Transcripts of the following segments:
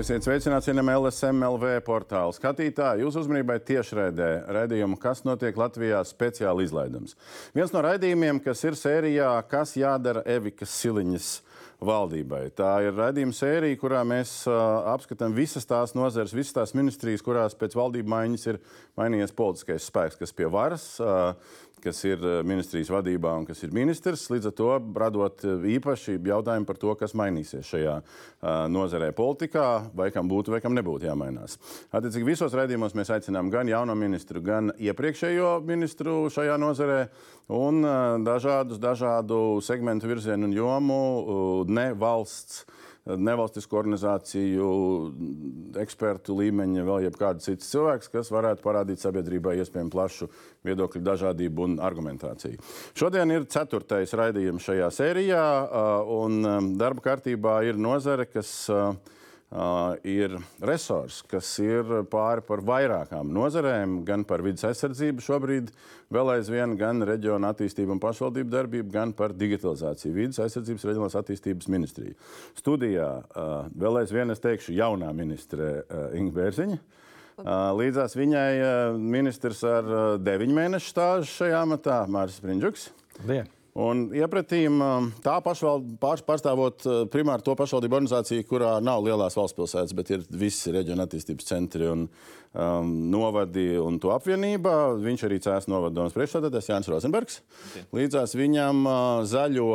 Esiet sveicināti, cienījamie LSMLV portāla skatītāji. Jūsu uzmanībai tiešraidē raidījumu, kas notiek Latvijā, speciāli izlaidums. Viens no raidījumiem, kas ir sērijā, kas jādara Evikas Siliņas valdībai. Tā ir raidījuma sērija, kurā mēs apskatām visas tās nozares, visas tās ministrijas, kurās pēc valdību maiņas ir mainījies politiskais spēks, kas pie varas. Kas ir ministrijas vadībā un kas ir ministrs. Līdz ar to radot īpaši jautājumu par to, kas mainīsies šajā nozarē politikā, vai kam būtu vai kam nebūtu jāmainās. Attiecīgi visos raidījumos mēs aicinām gan jauno ministru, gan iepriekšējo ministru šajā nozarē un uh, dažādus dažādu segmentu virzienu un jomu, uh, ne valsts nevalstisku organizāciju, ekspertu līmeņa, vēl jebkāds cits cilvēks, kas varētu parādīt sabiedrībai iespējami plašu viedokļu dažādību un argumentāciju. Šodien ir ceturtais raidījums šajā sērijā, un darba kārtībā ir nozare, kas Uh, ir resurs, kas ir pāri par vairākām nozarēm, gan par vidas aizsardzību šobrīd, vēl aizvien, gan reģiona attīstību un pašvaldību darbību, gan par digitalizāciju. Vidas aizsardzības reģionālās attīstības ministrija. Studijā uh, vēl aizvien, es teikšu, jaunā ministre uh, Inga Bērziņa. Līdzās viņai ministrs ar deviņu mēnešu stāžu šajā amatā Mārcis Sprindžuks. Labdien! Un iepratīm um, tā pārstāvot uh, primāri to pašvaldību organizāciju, kurā nav lielās valsts pilsētas, bet ir visi reģiona attīstības centri un um, novadi un to apvienība. Viņš arī cēs novadomas priekšstādātājs Jānis Rozenbergs. Līdzās viņam uh, zaļo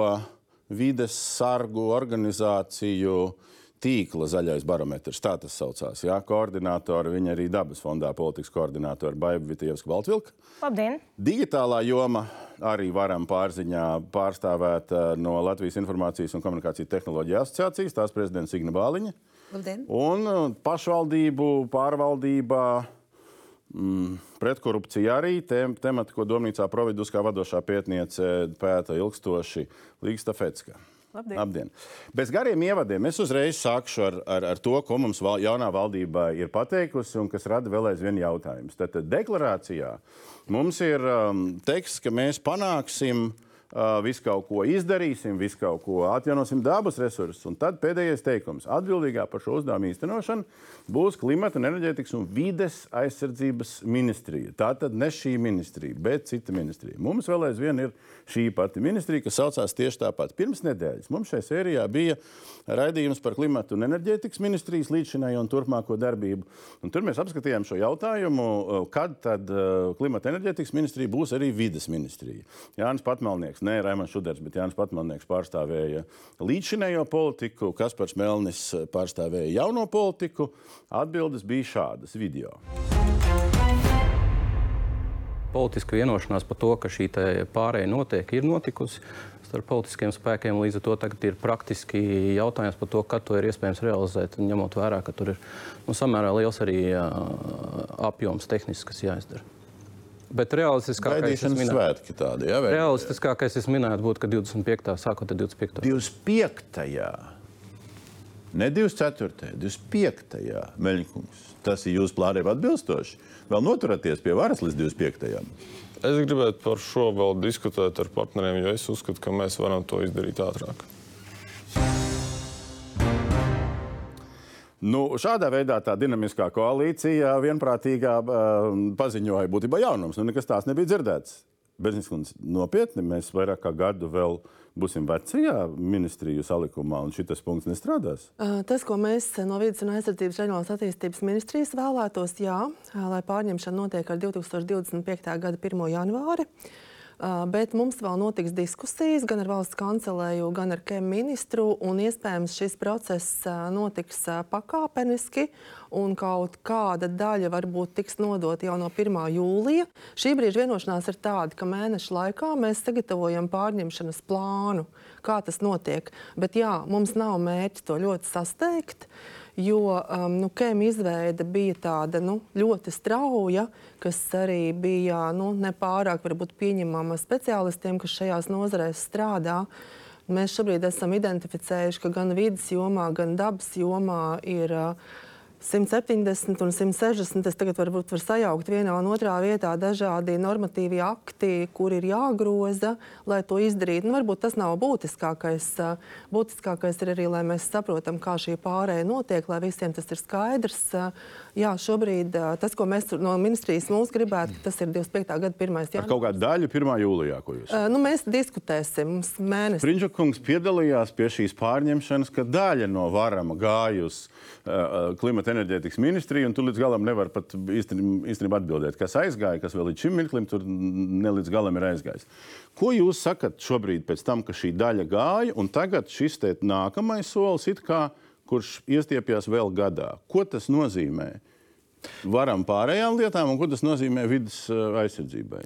vides sargu organizāciju tīkla zaļais barometrs, tā tas saucās. Jā, koordinātori, viņa arī dabas fondā politikas koordinātori Baiba Vitievska Baltvilka. Labdien! Digitālā joma arī varam pārziņā pārstāvēt uh, no Latvijas Informācijas un komunikāciju tehnoloģiju asociācijas, tās prezidents Igna Bāliņa. Labdien. Un uh, pašvaldību pārvaldībā mm, pretkorupcija arī tem, temati, ko Domnīcā Providus kā vadošā pētniece pēta ilgstoši Līga Stafetska. Labdien. Labdien. Bez gariem ievadiem es uzreiz sākšu ar, ar, ar to, ko mums val, jaunā valdība ir pateikusi un kas rada vēl aizvien jautājumus. Tad deklarācijā mums ir um, teksts, ka mēs panāksim visu kaut ko izdarīsim, visu kaut ko atjaunosim dabas resursus. Un tad pēdējais teikums - atbildīgā par šo uzdevumu īstenošanu būs klimata, enerģētikas un vides aizsardzības ministrija. Tā tad ne šī ministrija, bet cita ministrija. Mums vēl aizvien ir šī pati ministrija, kas saucās tieši tāpat. Pirms nedēļas mums šajā sērijā bija raidījums par klimatu un enerģētikas ministrijas līdzinējo un turpmāko darbību. Un tur mēs apskatījām šo jautājumu, uh, kad tad uh, klimata enerģētikas ministrija būs arī vides ministrija. Jānis Patmalnieks Nē, Raimons Šuders, bet Jānis Patmannieks pārstāvēja līdzšinējo politiku, Kaspars Melnis pārstāvēja jauno politiku. Atbildes bija šādas video. Politiska vienošanās par to, ka šī pārēja notiek, ir notikusi starp politiskiem spēkiem. Līdz ar to tagad ir praktiski jautājums par to, kad to ir iespējams realizēt, ņemot vērā, ka tur ir nu, samērā liels arī apjoms tehnisks, kas jāizdara. Bet realistiskākais ir svētki tādi. Ja, realistiskākais es minētu, būtu, ka 25. sākot ar 25. 25. Ne 24. 25. Meļņkungs. Tas ir jūsu plāniem atbilstoši. Vēl noturaties pie varas līdz 25. Es gribētu par šo vēl diskutēt ar partneriem, jo es uzskatu, ka mēs varam to izdarīt ātrāk. Nu, šādā veidā tā dinamiskā koalīcija vienprātīgā paziņoja būtībā jaunums. Nu, nekas tāds nebija dzirdēts. Bezniskundze, nopietni, mēs vairāk kā gadu vēl būsim vecajā ministriju salikumā, un šis punkts nestrādās? Tas, ko mēs no Vides un aizsardzības reģionālās attīstības ministrijas vēlētos, jā, lai pārņemšana notiek ar 2025. gada 1. janvāri. Bet mums vēl notiks diskusijas gan ar valsts kancelēju, gan ar KEM ministru. Iespējams, šis process notiks pakāpeniski, un kaut kāda daļa varbūt tiks nodota jau no 1. jūlija. Šī brīža vienošanās ir tāda, ka mēneša laikā mēs sagatavojam pārņemšanas plānu, kā tas notiek. Bet jā, mums nav mērķis to ļoti sasteigt. Uh, jo um, nu, kēmija izveide bija tāda nu, ļoti strauja, kas arī bija nu, nepārāk pieņemama speciālistiem, kas šajās nozarēs strādā. Mēs šobrīd esam identificējuši, ka gan vidas jomā, gan dabas jomā ir uh, 170 un 160. Es tagad varbūt var sajaukt vienā un otrā vietā dažādi normatīvi akti, kur ir jāgroza, lai to izdarītu. Nu, varbūt tas nav būtiskākais. Būtiskākais ir arī, lai mēs saprotam, kā šī pārēja notiek, lai visiem tas ir skaidrs. Jā, šobrīd tas, ko mēs no ministrijas mums gribētu, tas ir 25. gada 1. janvārs. Ar kaut kādu daļu 1. jūlijā, ko jūs? Nu, mēs diskutēsim. Mums mēnesis. Prinčakungs piedalījās pie šīs pārņemšanas, ka daļa no varama gāja uz uh, klimata enerģētikas ministriju, un tu līdz galam nevar pat īstenībā atbildēt, kas aizgāja, kas vēl līdz šim mirklim tur ne līdz galam ir aizgājis. Ko jūs sakat šobrīd pēc tam, ka šī daļa gāja, un tagad šis te nākamais solis, kā, kurš iestiepjas vēl gadā? Ko tas nozīmē? Varam pārējām lietām, un ko tas nozīmē vidas aizsardzībai?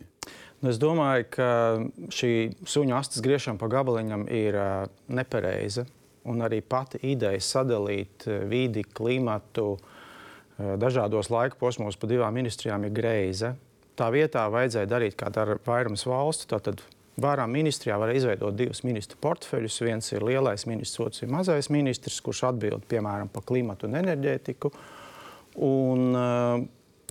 Nu, es domāju, ka šī suņu astes griešana pa gabaliņam ir uh, nepareiza un arī pati ideja sadalīt eh, vidi, klimatu eh, dažādos laika posmos pa divām ministrijām ir greiza. Tā vietā vajadzēja darīt, kā dara vairums valstu. Tātad Vārā ministrijā var izveidot divus ministru portfeļus. Viens ir lielais ministrs, otrs ir mazais ministrs, kurš atbild piemēram par klimatu un enerģētiku. Un uh,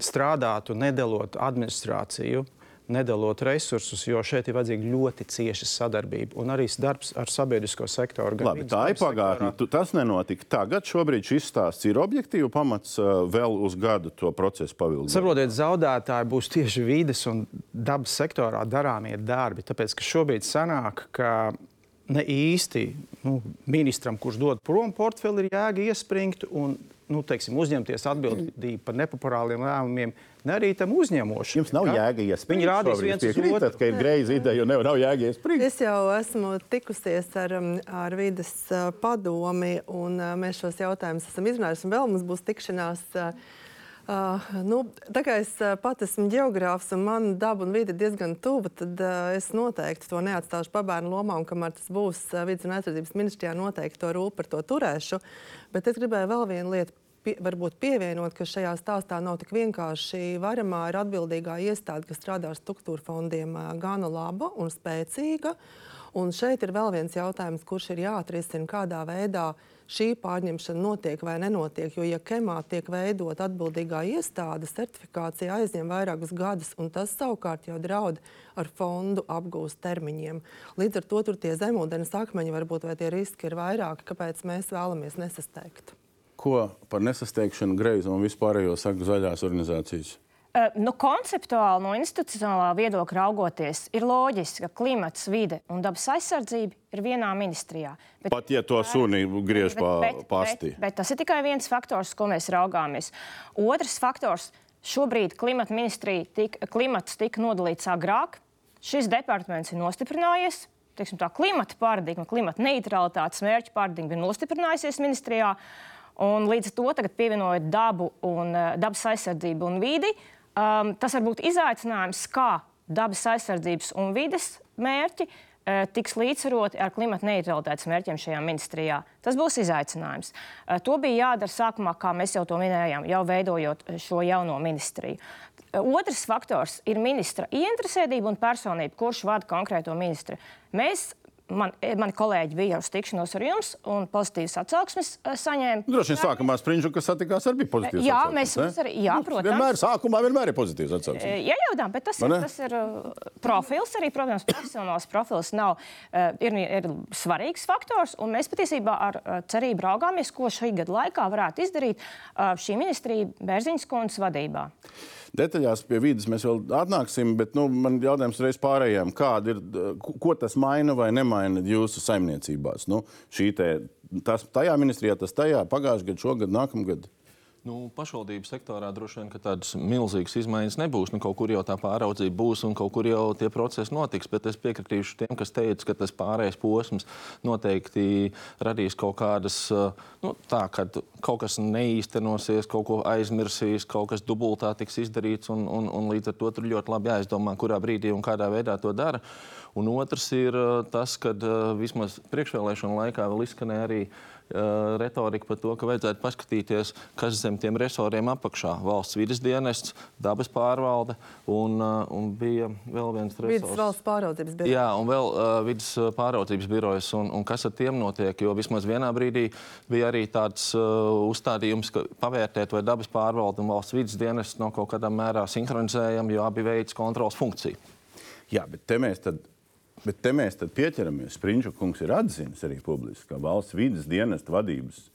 strādātu nedalot administrāciju nedalot resursus, jo šeit ir vajadzīga ļoti cieša sadarbība un arī darbs ar sabiedrisko sektoru. Labi, tā ir pagātne. Tas nenotika tagad. Šobrīd šis stāsts ir objektīvi pamats vēl uz gadu to procesu pavildīt. Saprotiet, zaudētāji būs tieši vides un dabas sektorā darāmie darbi. Tāpēc, ka šobrīd sanāk, ka ne īsti nu, ministram, kurš dod prom portfeli, ir jēga iespringt un nu, teiksim, uzņemties atbildību par nepopulāriem lēmumiem, ne arī tam uzņemošanu. Jums nav jēga iespringt. Viņi rādīs viens otru. Ka ir greizi ideja, un nav jēga iespringt. Es jau esmu tikusies ar, um, ar vides uh, padomi, un uh, mēs šos jautājumus esam izrunājuši, un vēl mums būs tikšanās. Uh, Uh, nu, tā kā es uh, pat esmu geogrāfs un man daba un vide ir diezgan tuva, tad uh, es noteikti to neatstāšu pabērnu lomā. Un kamēr tas būs uh, vidas un aizsardzības ministrijā, noteikti to rūp par to turēšu. Bet es gribēju vēl vienu lietu pie, varbūt pievienot, ka šajā stāstā nav tik vienkārši. Varamā ir atbildīgā iestāde, kas strādā ar struktūra fondiem, uh, gana laba un spēcīga. Un šeit ir vēl viens jautājums, kurš ir jāatrisina, kādā veidā šī pārņemšana notiek vai nenotiek. Jo, ja KEMā tiek veidot atbildīgā iestāde, certifikācija aizņem vairākus gadus, un tas savukārt jau draud ar fondu apgūst termiņiem. Līdz ar to tur tie zemūdens akmeņi varbūt vai tie riski ir vairāki, kāpēc mēs vēlamies nesasteigt. Ko par nesasteigšanu greizi un vispārējo saka zaļās organizācijas? Uh, nu, konceptuāli no institucionālā viedokļa raugoties, ir loģiski, ka klimats, vide un dabas aizsardzība ir vienā ministrijā. Bet, Pat ja to suni griež pa pastī. Bet, bet tas ir tikai viens faktors, ko mēs raugāmies. Otrs faktors - šobrīd klimata ministrija tik, klimats tika nodalīts agrāk. Šis departaments ir nostiprinājies. Teiksim, tā klimata paradigma, klimata neutralitātes mērķa paradigma ir nostiprinājusies ministrijā. Un līdz ar to tagad pievienojot dabu un uh, dabas aizsardzību un vidi, uh, Um, tas var būt izaicinājums, kā dabas aizsardzības un vides mērķi uh, tiks līdzsvaroti ar klimata neutralitātes mērķiem šajā ministrijā. Tas būs izaicinājums. Uh, to bija jādara sākumā, kā mēs jau to minējām, jau veidojot šo jauno ministriju. Uh, otrs faktors ir ministra ieinteresētība un personība, kurš vada konkrēto ministru. Mēs man, e, mani kolēģi bija uz tikšanos ar jums un pozitīvas atsauksmes uh, saņēma. Droši vien sākumā Sprinču, kas satikās, arī bija pozitīvs. Jā, mēs arī, jā, nu, protams. Vienmēr sākumā vienmēr ir pozitīvs atsauksmes. Jā, jau tā, bet tas, ir, tas ir profils arī, protams, profesionāls profils nav, ir, ir svarīgs faktors, un mēs patiesībā ar cerību raugāmies, ko šī gada laikā varētu izdarīt šī ministrija Bērziņas kundas vadībā. Detaļās pie vidas mēs vēl atnāksim, bet nu, man jautājums reiz pārējām, kāda ir, ko tas maina vai nemaina jūsu saimniecībās? Nu, te, tas tajā ministrijā, tas tajā, pagājušajā gadā, šogad, nākamgad. Nu, pašvaldību sektorā droši vien tādas milzīgas izmaiņas nebūs. Nu, kaut kur jau tā pāraudzība būs un kaut kur jau tie procesi notiks. Bet es piekritīšu tiem, kas teica, ka tas pārējais posms noteikti radīs kaut kādas, nu, tā, kad kaut kas neīstenosies, kaut ko aizmirsīs, kaut kas dubultā tiks izdarīts. Un, un, un līdz ar to tur ļoti labi jāizdomā, kurā brīdī un kādā veidā to dara. Un otrs ir tas, ka vismaz priekšvēlēšana laikā vēl izskanēja arī retorika par to, ka vajadzētu paskatīties, kas zem tiem resoriem apakšā - valsts vidas dienests, dabas pārvalde un, un bija vēl viens resors. Vidas valsts pāraudzības birojas. Jā, un vēl uh, vidas pāraudzības birojas. Un, un kas ar tiem notiek? Jo vismaz vienā brīdī bija arī tāds uh, uzstādījums, ka pavērtēt, vai dabas pārvalde un valsts vidas dienests nav kaut kādā mērā sinhronizējami, jo abi veids kontrols funkciju. Jā, bet te mēs tad Bet te mēs pieķeramies. Sprinča kungs ir atzīmis arī publiski, ka valsts vidas dienesta vadības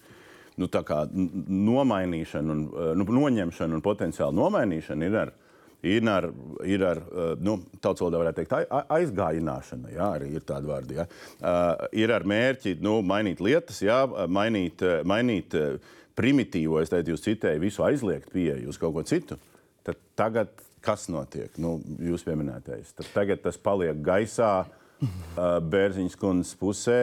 nu, nomainīšana, un, eh, nu, noņemšana un potenciāli nomainīšana ir ar, ir ar, ir ar eh, nu, tautas valodā varētu teikt, aizgājināšana. Jā, arī ir tāda vārda. Jā. Uh, ir ar mērķi nu, mainīt lietas, jā, mainīt, mainīt primitīvo, es teicu, jūs citēju, visu aizliegt pieeju uz kaut ko citu. Tad tagad kas notiek? Nu, jūs pieminētais. Tad tagad tas paliek gaisā Bērziņas kundzes pusē.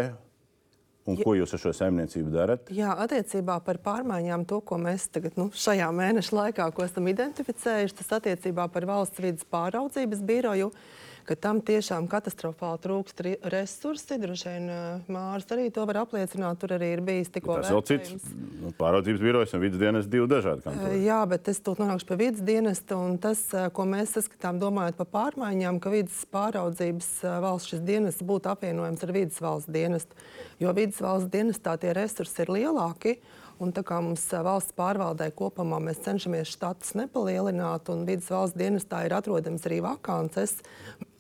Un ko jūs ar šo saimniecību darat? Jā, attiecībā par pārmaiņām, to, ko mēs tagad, nu, šajā mēneša laikā esam identificējuši, tas attiecībā par valsts vidas pāraudzības biroju. Uh, ka tam tiešām katastrofāli trūkst resursi. Droši vien Mārcis arī to var apliecināt. Tur arī ir bijis tikko tas vēl cits nu, pāraudzības birojas un vidas dienas divi dažādi kantori. Jā, bet es tur nonākšu pie vidas dienesta un tas, ko mēs saskatām, domājot par pārmaiņām, ka vidas pāraudzības valsts dienests būtu apvienojams ar vidas valsts dienestu, jo vidas valsts dienestā tie resursi ir lielāki. Un tā kā mums valsts pārvaldē kopumā mēs cenšamies štatus nepalielināt, un vidas valsts dienestā ir atrodams arī vakances,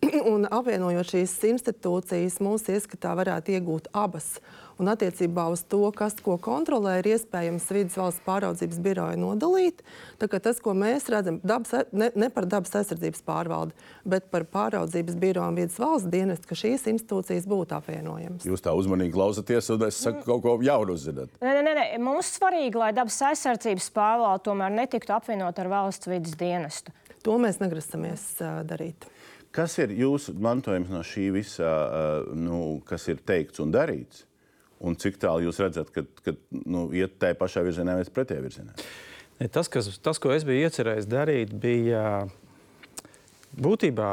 un apvienojot šīs institūcijas, mūsu ieskatā varētu iegūt abas. Un attiecībā uz to, kas ko kontrolē, ir iespējams vidas valsts pāraudzības biroja nodalīt. Tas, ko mēs redzam, dabas, ne, ne par dabas aizsardzības pārvaldi, bet par pāraudzības biroju un vidas valsts dienestu, ka šīs institūcijas būtu apvienojamas. Jūs tā uzmanīgi klausāties, un es saku, kaut ko jaunu uzzināt. Nē, nē, nē. Mums svarīgi, lai dabas aizsardzības pārvalde tomēr netiktu apvienot ar valsts vidas dienestu. To mēs negrasamies uh, darīt. Kas ir jūsu mantojums no šī visa, uh, nu, kas ir teikts un darīts? Un cik tālu jūs redzat, ka, ka nu, iet tajā pašā virzienā vai pretējā virzienā? Tas, kas, tas, ko es biju iecerējis darīt, bija būtībā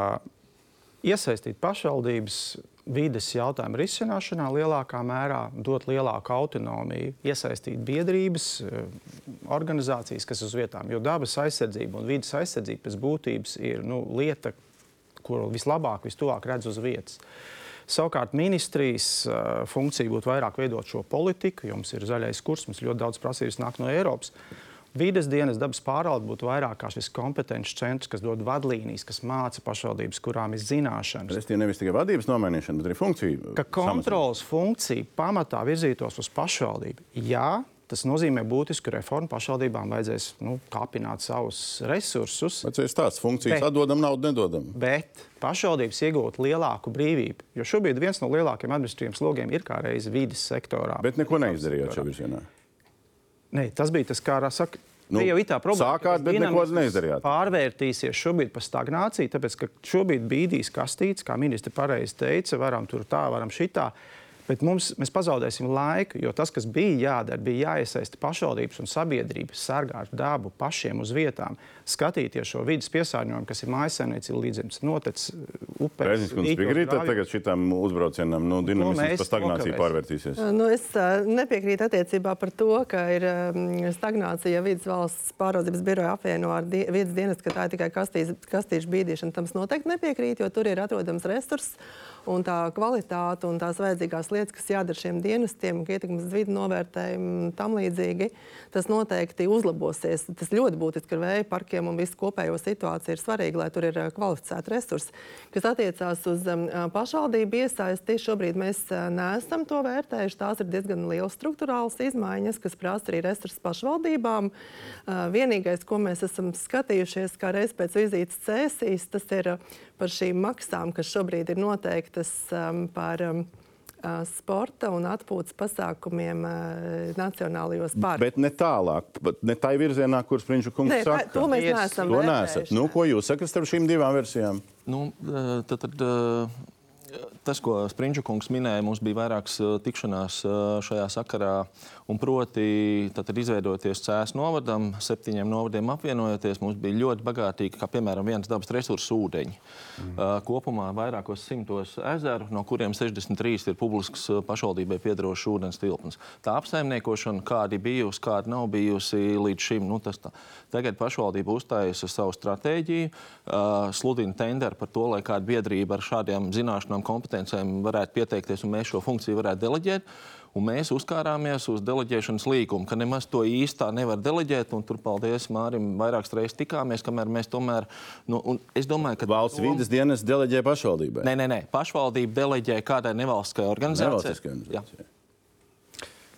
iesaistīt pašvaldības vides jautājumu risināšanā lielākā mērā, dot lielāku autonomiju, iesaistīt biedrības, organizācijas, kas uz vietām, jo dabas aizsardzība un vidas aizsardzība pēc būtības ir nu, lieta, kuru vislabāk, vistuvāk redz uz vietas. Savukārt ministrijas uh, funkcija būtu vairāk veidot šo politiku, jo mums ir zaļais kurs, mums ļoti daudz prasības nāk no Eiropas. Vides dienas dabas pārvalde būtu vairāk kā šis kompetences centrs, kas dod vadlīnijas, kas māca pašvaldības, kurām ir zināšanas. Tas ir nevis tikai vadības nomainīšana, bet arī funkcija. Ka kontrolas funkcija pamatā virzītos uz pašvaldību. Jā, Tas nozīmē būtisku reformu. Pašvaldībām vajadzēs nu, kāpināt savus resursus. Vajadzēs tāds funkcijas, bet, atdodam naudu, nedodam. Bet pašvaldības iegūt lielāku brīvību. Jo šobrīd viens no lielākajiem administratīviem slogiem ir kā reiz vidas sektorā. Bet neko neizdarījāt šajā virzienā. Nē, tas bija tas, kā saka. Nu, jau ir tā problēma. Sākāt, bet neko neizdarījāt. Pārvērtīsies šobrīd par stagnāciju, tāpēc ka šobrīd bīdīs kastītes, kā ministri pareizi teica, varam tur tā, varam šitā. Bet mums, mēs pazaudēsim laiku, jo tas, kas bija jādara, bija jāiesaista pašvaldības un sabiedrības, sargāt dabu pašiem uz vietām, skatīties šo vidas piesārņojumu, kas ir mājsaimniecība līdzemes notecis upē. Reizes, kundze, piekrītat tagad šitam uzbraucienam, nu, dinamisms pa stagnāciju pārvērtīsies? Nu, es uh, nepiekrītu attiecībā par to, ka ir um, stagnācija vidas valsts pāraudzības biroja apvieno ar die, vidas dienestu, ka tā ir tikai kastīšu bīdīšana. Tam es noteikti nepiekrītu, jo tur ir atrodams resurss un tā kvalitāte un tās vajadzīgās lietas, kas jādara šiem dienestiem, ietekmes vidu novērtējumu un tam līdzīgi, tas noteikti uzlabosies. Tas ļoti būtiski ar vēja parkiem un visu kopējo situāciju ir svarīgi, lai tur ir kvalificēti resursi. Kas attiecās uz um, pašvaldību iesaisti, šobrīd mēs neesam to vērtējuši. Tās ir diezgan liels struktūrāls izmaiņas, kas prasa arī resursus pašvaldībām. Vienīgais, ko mēs esam skatījušies, kā reiz pēc vizītes cēsīs, tas ir par šīm maksām, kas šobrīd ir noteiktas um, par um, uh, sporta un atpūtas pasākumiem uh, nacionālajos parkos. Bet ne tālāk, ne tā virzienā, kur Sprinča kungs ne, saka. To mēs neesam. To nesat. Nu, ko jūs sakat starp šīm divām versijām? Nu, uh, tad, tad, uh, tas, ko Sprinča kungs minēja, mums bija vairākas tikšanās šajā sakarā. Un proti, tad izveidoties cēlus novadam, septiņiem novadiem apvienojoties, mums bija ļoti bagātīgi, kā piemēram viens dabas resursu ūdeņi. Mm. Kopumā vairākos simtos ezeru, no kuriem 63 ir publisks pašvaldībai piedarošs ūdens tilpnes. Tā apsaimniekošana, kāda bijusi, kāda nav bijusi līdz šim, nu, tas tā. Tagad pašvaldība uzstājas savu stratēģiju, sludina tenderu par to, lai kāda biedrība ar šādiem zināšanām, kompetencijām varētu pieteikties un mēs šo funkciju varētu deleģēt. Un mēs uzkārāmies uz deleģēšanas līgumu, ka nemaz to īstā nevar deleģēt. Tur, paldies Mārim, vairākas reizes tikāmies, kamēr mēs tomēr. Nu, es domāju, ka valsts tom... vidas dienas deleģē pašvaldībai. Nē, nē, nē. pašvaldība deleģē kādai nevalstiskai organizācijai. organizācijai.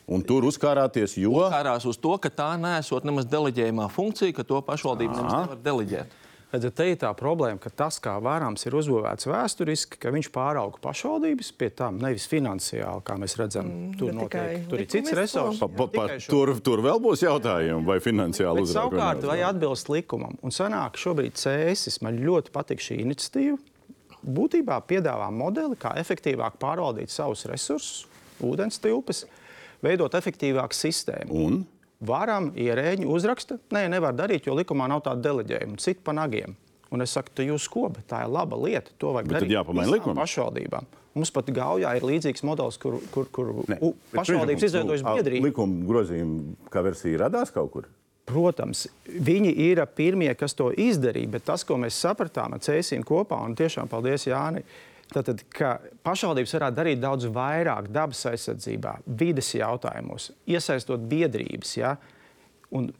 Un tur uzkārāties, jo. Uzkārās uz to, ka tā nesot nemaz deleģējumā funkcija, ka to pašvaldība nemaz nevar deleģēt. Redzat, te ir tā problēma, ka tas, kā vērams ir uzbūvēts vēsturiski, ka viņš pārauga pašvaldības pie tam nevis finansiāli, kā mēs redzam. Mm, tur notiek, tur ir cits resurs. Pa, pa, pa, tur, tur vēl būs jautājumi, vai finansiāli uzrauga. Savukārt, vai atbilst likumam. Un sanāk, šobrīd cēsis man ļoti patīk šī iniciatīva. Būtībā piedāvā modeli, kā efektīvāk pārvaldīt savus resursus, ūdens tilpes, veidot efektīvāku sistēmu. Un? Varam ierēģi uzraksta, nē, nevar darīt, jo likumā nav tāda deleģējuma, cit pa nagiem. Un es saku, jūs ko, bet tā ir laba lieta. To vajag Bet darīt. Jāpamaina likuma. Pašvaldībām. Mums pat Gaujā ir līdzīgs modelis, kur, kur, kur ne, pašvaldības izveidojas biedrība. Likuma grozījuma kā versija radās kaut kur? Protams, viņi ir pirmie, kas to izdarīja, bet tas, ko mēs sapratām ar Cēsīnu kopā, un tiešām paldies Jāni, Tātad, ka pašvaldības varētu darīt daudz vairāk dabas aizsardzībā, vides jautājumos, iesaistot biedrības. Ja? Un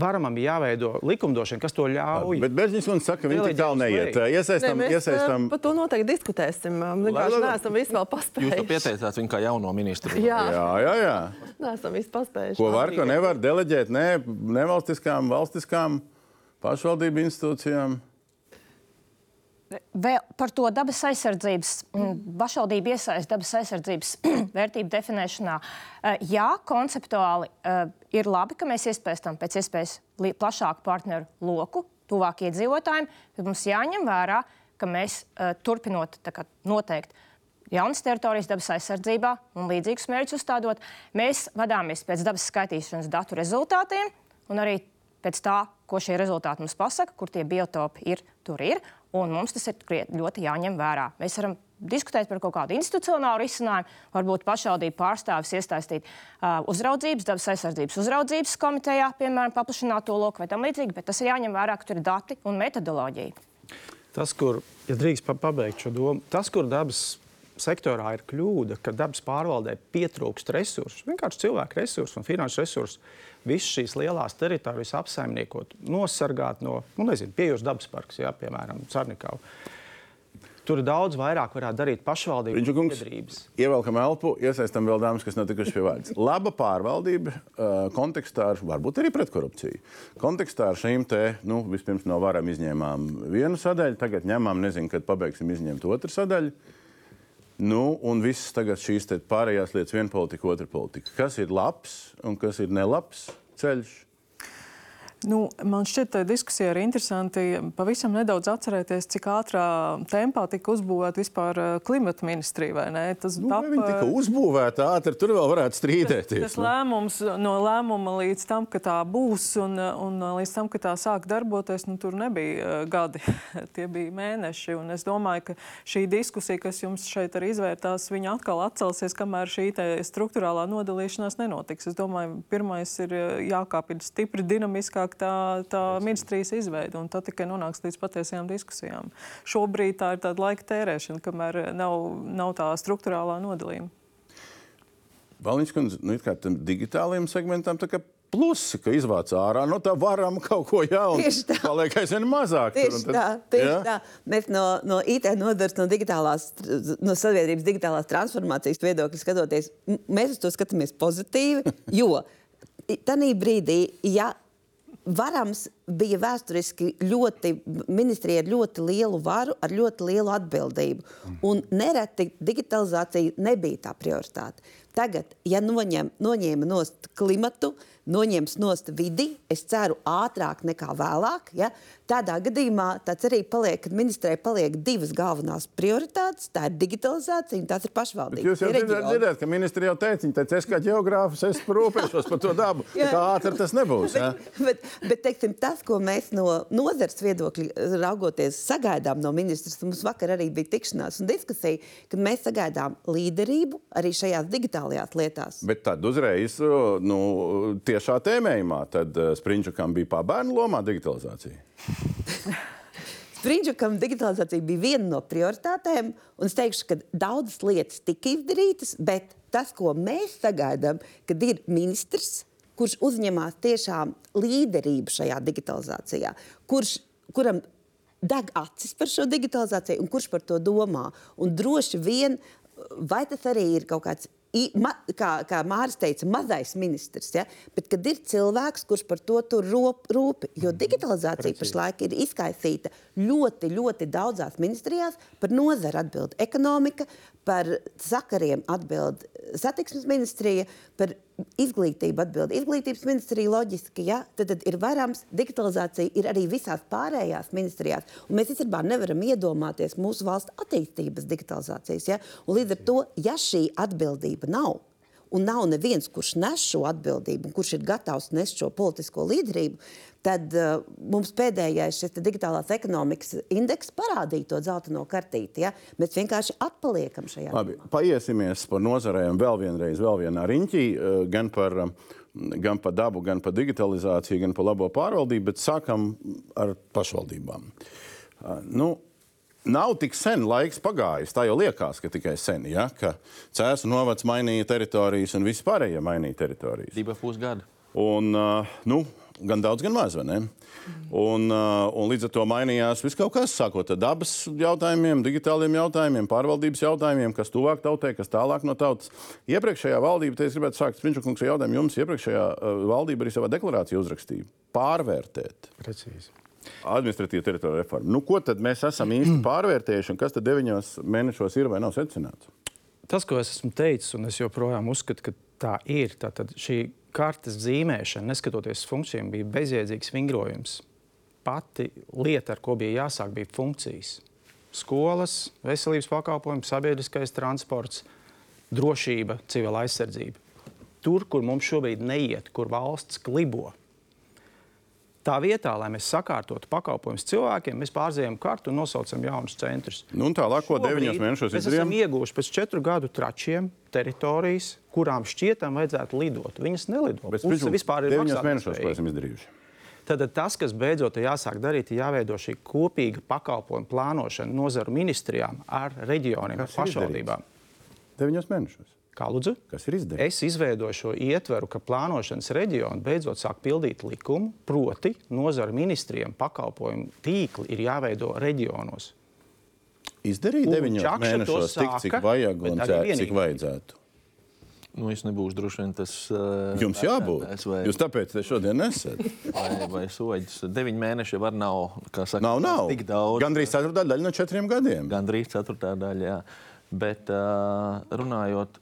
varamam ir jāveido likumdošana, kas to ļauj. Bet Beržņš man saka, ka viņi tik tālu neiet. Iesaistam, ne, mēs, iesaistam. Par to noteikti diskutēsim. Vienkārši neesam visi vēl paspējuši. Jūs to pieteicāt viņu kā jauno ministru. Jā, jā, jā. jā. Neesam visi paspējuši. Ko var, ko nevar deleģēt ne nevalstiskām, valstiskām pašvaldību institūcijām. Vēl par to dabas aizsardzības, pašvaldību iesaistību dabas aizsardzības vērtību definēšanā. Eh, jā, konceptuāli eh, ir labi, ka mēs iespējam pēc iespējas plašāku partneru loku, tuvāk iedzīvotājiem, bet mums jāņem vērā, ka mēs eh, turpinot noteikt jaunas teritorijas dabas aizsardzībā un līdzīgus mērķus uzstādot, mēs vadāmies pēc dabas skaitīšanas datu rezultātiem un arī pēc tā, ko šie rezultāti mums pasaka, kur tie biotopi ir, tur ir. Un mums tas ir ļoti jāņem vērā. Mēs varam diskutēt par kaut kādu institucionālu risinājumu, varbūt pašvaldību pārstāvis iesaistīt uh, uzraudzības, dabas aizsardzības uzraudzības komitejā, piemēram, paplašināt to loku vai tam līdzīgi, bet tas ir jāņem vērā, ka tur ir dati un metodoloģija. Tas, kur, ja drīkst pabeigt šo domu, tas, kur dabas sektorā ir kļūda, ka dabas pārvaldē pietrūkst resursu, vienkārši cilvēku resursu un finanšu resursu visas šīs lielās teritorijas apsaimniekot, nosargāt no, nu, nezinu, piejūras dabas parks, jā, piemēram, Sarnikavu. Tur daudz vairāk varētu darīt pašvaldības biedrības. Ievelkam elpu, iesaistam vēl dāmas, kas nav tikuši pie vārdas. Laba pārvaldība kontekstā ar, varbūt arī pret korupciju. Kontekstā ar šīm te, nu, vispirms no varam izņēmām vienu sadaļu, tagad ņemam, nezinu, kad pabeigsim izņemt otru sadaļu. Nu, un visas tagad šīs pārējās lietas, viena politika, otra politika. Kas ir labs un kas ir nelabs ceļš? Nu, man šķiet, ka diskusija ir interesanti. Pavisam nedaudz atcerēties, cik ātrā tempā tika uzbūvēta vispār eh, klimata ministrija. Tas nu, tap... Tika uzbūvēta ātri, tur vēl varētu strīdēties. Tas, tas nu. lēmums no lēmuma līdz tam, ka tā būs un, un līdz tam, ka tā sāk darboties, nu, tur nebija uh, gadi. Tie bija mēneši. Un es domāju, ka šī diskusija, kas jums šeit arī izvērtās, viņa atkal atcelsies, kamēr šī struktūrālā nodalīšanās nenotiks. Es domāju, pirmais ir eh, jākāp ir stipri dinamiskāk tālāk tā, tā ministrijas izveide, un tad tikai nonāks līdz patiesajām diskusijām. Šobrīd tā ir tāda laika tērēšana, kamēr nav, nav tā struktūrālā nodalījuma. Valniņš kundze, nu, kā tam digitālajiem segmentam, tā kā plusi, ka izvāc ārā no tā varam kaut ko jaunu. Tieši tā. Paliek aizvien mazāk. Tieši tad, tā, tieši ja? tā. Mēs no, no IT nodaļas, no digitālās, no sabiedrības digitālās transformācijas viedokļa skatoties, mēs uz to skatāmies pozitīvi, jo tajā brīdī, ja Varams bija vēsturiski ļoti, ministrija ar ļoti lielu varu, ar ļoti lielu atbildību. Un nereti digitalizācija nebija tā prioritāte. Tagad, ja noņem, noņēma nost klimatu, noņems nost vidi, es ceru, ātrāk nekā vēlāk. Ja? Tādā gadījumā tāds arī paliek, kad ministrē paliek divas galvenās prioritātes. Tā ir digitalizācija un tās ir pašvaldības. Jūs jau dzirdējāt, ka ministri jau teica, viņi teica, es kā geogrāfs, es rūpēšos par to dabu. Kā ātri tas nebūs. Ja? Bet, bet teiksim, tas, ko mēs no nozares viedokļa raugoties, sagaidām no ministrs, mums vakar arī bija tikšanās un diskusija, kad mēs sagaidām līderību arī šajās digitālajās lietās. Bet tad uzreiz, nu, tiešā tēmējumā, tad uh, Sprinčukam bija pārbērnu lomā digitalizācija. Sprinčukam digitalizācija bija viena no prioritātēm, un es teikšu, ka daudzas lietas tika izdarītas, bet tas, ko mēs sagaidām, kad ir ministrs, kurš uzņemās tiešām līderību šajā digitalizācijā, kurš, kuram deg acis par šo digitalizāciju un kurš par to domā. Un droši vien, vai tas arī ir kaut kāds ma, kā, kā Mārcis teica, mazais ministrs. Ja? Bet, kad ir cilvēks, kurš par to rūpi, jo digitalizācija pašlaik ir izkaisīta ļoti, ļoti daudzās ministrijās, par nozara atbild ekonomika, par sakariem atbild satiksmes ministrija, par izglītību atbild izglītības ministrija loģiski. Ja? Tad, tad ir varams, digitalizācija ir arī visās pārējās ministrijās. Un mēs īstenībā nevaram iedomāties mūsu valsts attīstības digitalizācijas. Ja? Un līdz ar to, ja šī atbildība nav, un nav neviens, kurš nes šo atbildību, kurš ir gatavs nest šo politisko līderību, tad uh, mums pēdējais šis digitālās ekonomikas indeks parādīja to zeltaino kartīti. Ja? Mēs vienkārši atpaliekam šajā Labi, paiesimies par nozarēm vēl vienreiz, vēl vienā riņķī, eh, gan par, eh, gan par dabu, gan par digitalizāciju, gan par labo pārvaldību, bet sākam ar pašvaldībām. Eh, Nu, Nav tik sen laiks pagājis. Tā jau liekas, ka tikai sen, ja? ka Cēzu novads mainīja teritorijas un visi pārējie mainīja teritorijas. Divi pusgadi. Un, uh, nu, gan daudz, gan maz. vai ne? Un, uh, un līdz ar to mainījās viss kaut kas, sākot ar dabas jautājumiem, digitāliem jautājumiem, pārvaldības jautājumiem, kas tuvāk tautai, kas tālāk no tautas. Iepriekšējā valdība, te es gribētu sākt Sprinčukungs ar jautājumu jums, iepriekšējā uh, valdība arī savā deklarācijā uzrakstīja pārvērtēt Precīzi. Administratīvu teritoriju reformu. Nu, ko tad mēs esam īsti pārvērtējuši un kas tad deviņos mēnešos ir vai nav secināts? Tas, ko es esmu teicis, un es joprojām uzskatu, ka tā ir, tad šī kartes zīmēšana, neskatoties uz funkcijām, bija bezjēdzīgs vingrojums. Pati lieta, ar ko bija jāsāk, bija funkcijas. Skolas, veselības pakalpojumi, sabiedriskais transports, drošība, civila aizsardzība. Tur, kur mums šobrīd neiet, kur valsts klibo, Tā vietā, lai mēs sakārtotu pakalpojumus cilvēkiem, mēs pārzīmējam kartu un nosaucam jaunus centrus. Nu, tālāk, ko deviņos mēnešos mēs esam izdarījām? ieguvuši pēc četru gadu tračiem teritorijas, kurām šķietam vajadzētu lidot. Viņas nelido. Bet Sprinčukungs, vispār ir deviņos mēnešos, ko esam izdarījuši? Tad tas, kas beidzot ir jāsāk darīt, ir jāveido šī kopīga pakalpojumu plānošana nozaru ministrijām ar reģioniem, ar pašvaldībām. Deviņos mēnešos. Kā lūdzu? Kas ir izdarīts? Es izveidoju šo ietveru, ka plānošanas reģioni beidzot sāk pildīt likumu, proti, nozaru ministrijiem pakalpojumu tīkli ir jāveido reģionos. Izdarīja deviņos mēnešos tik, cik sāka, vajag un arī cē- cik vajadzētu. Nu, es nebūšu droši vien tas. Uh, Jums jābūt. Vai, Jūs tāpēc te šodien nesat. vai, vai soļus. Deviņi mēneši var nav. kā Saka, Nav, nav. Tik daudz. Gan drīz ceturtā daļa no četriem gadiem. Gan drīz ceturtā daļa. Jā. Bet uh, runājot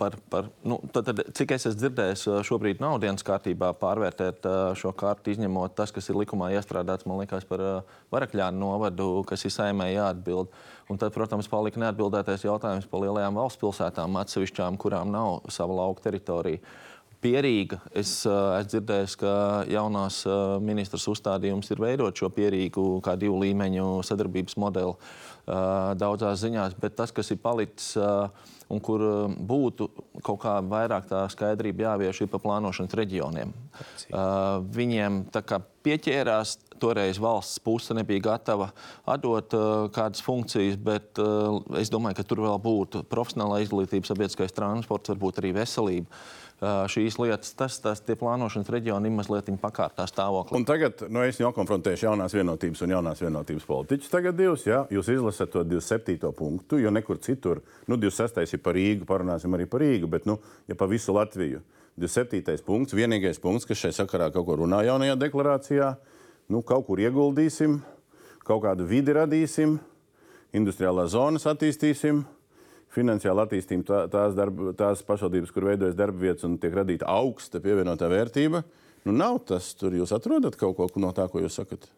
par, par nu, tad, tad, cik es esmu dzirdējis, uh, šobrīd nav dienas kārtībā pārvērtēt uh, šo kārtu, izņemot tas, kas ir likumā iestrādāts, man liekas, par uh, Varakļānu novadu, kas ir saimē jāatbild. Un tad, protams, palika neatbildētais jautājums par lielajām valsts pilsētām, atsevišķām, kurām nav sava lauka teritorija. Pierīga. Es esmu dzirdējis, ka jaunās ministras uzstādījums ir veidot šo pierīgu kā divu līmeņu sadarbības modeli daudzās ziņās, bet tas, kas ir palicis un kur uh, būtu kaut kā vairāk tā skaidrība jāvieš, par plānošanas reģioniem. Uh, viņiem tā kā pieķērās. Toreiz valsts puse nebija gatava atdot uh, kādas funkcijas, bet uh, es domāju, ka tur vēl būtu profesionālā izglītība, sabiedriskais transports, varbūt arī veselība. Uh, šīs lietas, tas, tas tie plānošanas reģioni ir mazliet pakārtā stāvoklī. Un tagad nu, es nokonfrontēšu jaunās vienotības un jaunās vienotības politiķus. Tagad divus, ja? jūs izlasat to 27. punktu, jo nekur citur, nu, 26. ir par Rīgu, parunāsim arī par Rīgu, bet, nu, ja pa visu Latviju. 27. punkts, vienīgais punkts, kas šai sakarā kaut ko runā jaunajā deklarācijā, nu, kaut kur ieguldīsim, kaut kādu vidi radīsim, industriālās zonas attīstīsim, finansiāla attīstība, tā, tās, darba, tās pašvaldības, kur veidojas darba vietas un tiek radīta augsta pievienotā vērtība. Nu, nav tas, tur jūs atrodat kaut ko no tā, ko jūs sakat.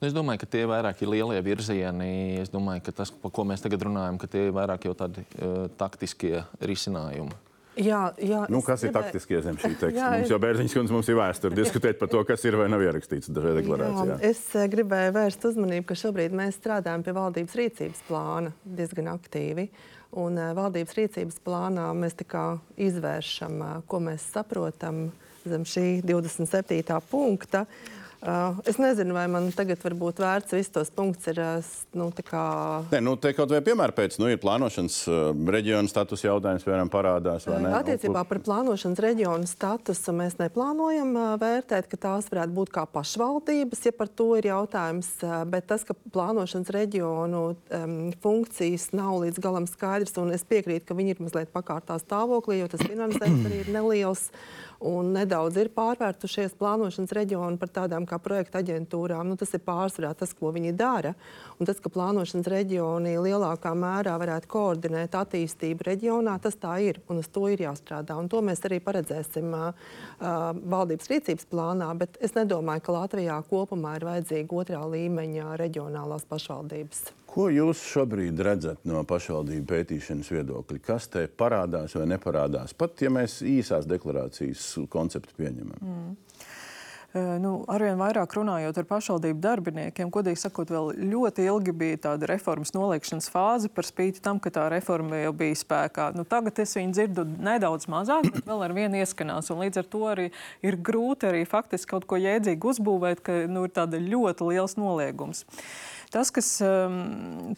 Nu, es domāju, ka tie vairāk ir lielie virzieni. Es domāju, ka tas, par ko mēs tagad runājam, ka tie ir vairāk jau tādi uh, taktiskie risinājumi. Jā, jā, nu, kas ir gribēju... taktiskie zem šī teksta? Jā, mums jau Bērziņš kundze mums ir vēsture diskutēt par to, kas ir vai nav ierakstīts šajā deklarācijā. Jā, es gribēju vērst uzmanību, ka šobrīd mēs strādājam pie valdības rīcības plāna diezgan aktīvi. Un uh, valdības rīcības plānā mēs izvēršam, uh, ko mēs saprotam zem šī 27. punkta. Uh, es nezinu, vai man tagad būtu vērts visus tos punktus. Ir, nu, kā... Nē, nu, te kaut vai piemēram pēc nu, ir plānošanas uh, reģiona status jautājums, piemēram, parādās. Attiecībā par plānošanas reģionu statusu mēs neplānojam vērtēt, ka tās varētu būt kā pašvaldības, ja par to ir jautājums. Bet tas, ka plānošanas reģionu um, funkcijas nav līdz galam skaidrs, un es piekrītu, ka viņi ir mazliet pakārtā stāvoklī, jo tas finansējums arī ir neliels un nedaudz ir pārvērtušies plānošanas reģioni par tādām kā projekta aģentūrām. Nu, tas ir pārsvarā tas, ko viņi dara. Un tas, ka plānošanas reģioni lielākā mērā varētu koordinēt attīstību reģionā, tas tā ir un uz to ir jāstrādā. Un to mēs arī paredzēsim uh, valdības rīcības plānā. Bet es nedomāju, ka Latvijā kopumā ir vajadzīga otrā līmeņa reģionālās pašvaldības. Ko jūs šobrīd redzat no pašvaldību pētīšanas viedokļa? Kas te parādās vai neparādās? Pat ja mēs īsās deklarācijas konceptu pieņemam. Mm. Nu, arvien vairāk runājot ar pašvaldību darbiniekiem, godīgi sakot, vēl ļoti ilgi bija tāda reformas noliekšanas fāze par spīti tam, ka tā reforma jau bija spēkā. Nu, tagad es viņu dzirdu nedaudz mazāk, bet vēl ar vienu ieskanās. Līdz ar to arī ir grūti arī faktiski kaut ko jēdzīgi uzbūvēt, ka nu, ir tāda ļoti liels noliegums. Uh, Tas, kas,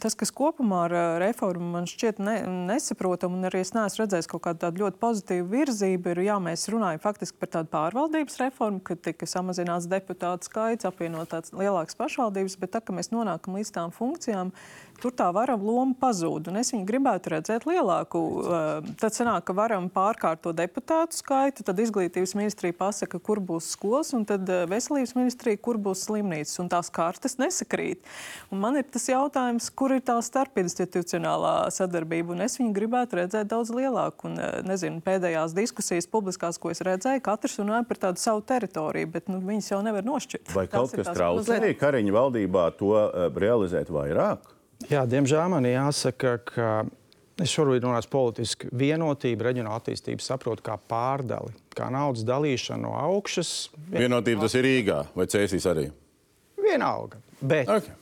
tas, kas kopumā ar uh, reformu man šķiet ne, nesaprotam, un arī es neesmu redzējis kaut kādu tādu ļoti pozitīvu virzību, ir, jā, mēs runājam faktiski par tādu pārvaldības reformu, kad tika samazināts deputātu skaits, apvienot tādas lielākas pašvaldības, bet tā, ka mēs nonākam līdz tām funkcijām, tur tā varam loma pazūd. Un es viņu gribētu redzēt lielāku. Uh, tad sanāk, ka varam pārkārtot deputātu skaitu, tad izglītības ministrija pasaka, kur būs skolas, un tad uh, veselības ministrija, kur būs slimnīcas. Un tās kartes nesakrīt. Un man ir tas jautājums, kur ir tā starpinstitucionālā sadarbība. Un es viņu gribētu redzēt daudz lielāku. Un, uh, nezinu, pēdējās diskusijas publiskās, ko es redzēju, katrs runāja par tādu savu teritoriju, bet nu, viņas jau nevar nošķirt. Vai kaut kas traucē arī Kariņa valdībā to uh, realizēt vairāk? Jā, diemžēl man jāsaka, ka es šobrīd runāju politiski. Vienotība, reģionāla attīstība saprotu kā pārdali, kā naudas dalīšanu no augšas. Vienotība tas ir Rīgā vai Cēsīs arī? Vienalga. Bet, okay.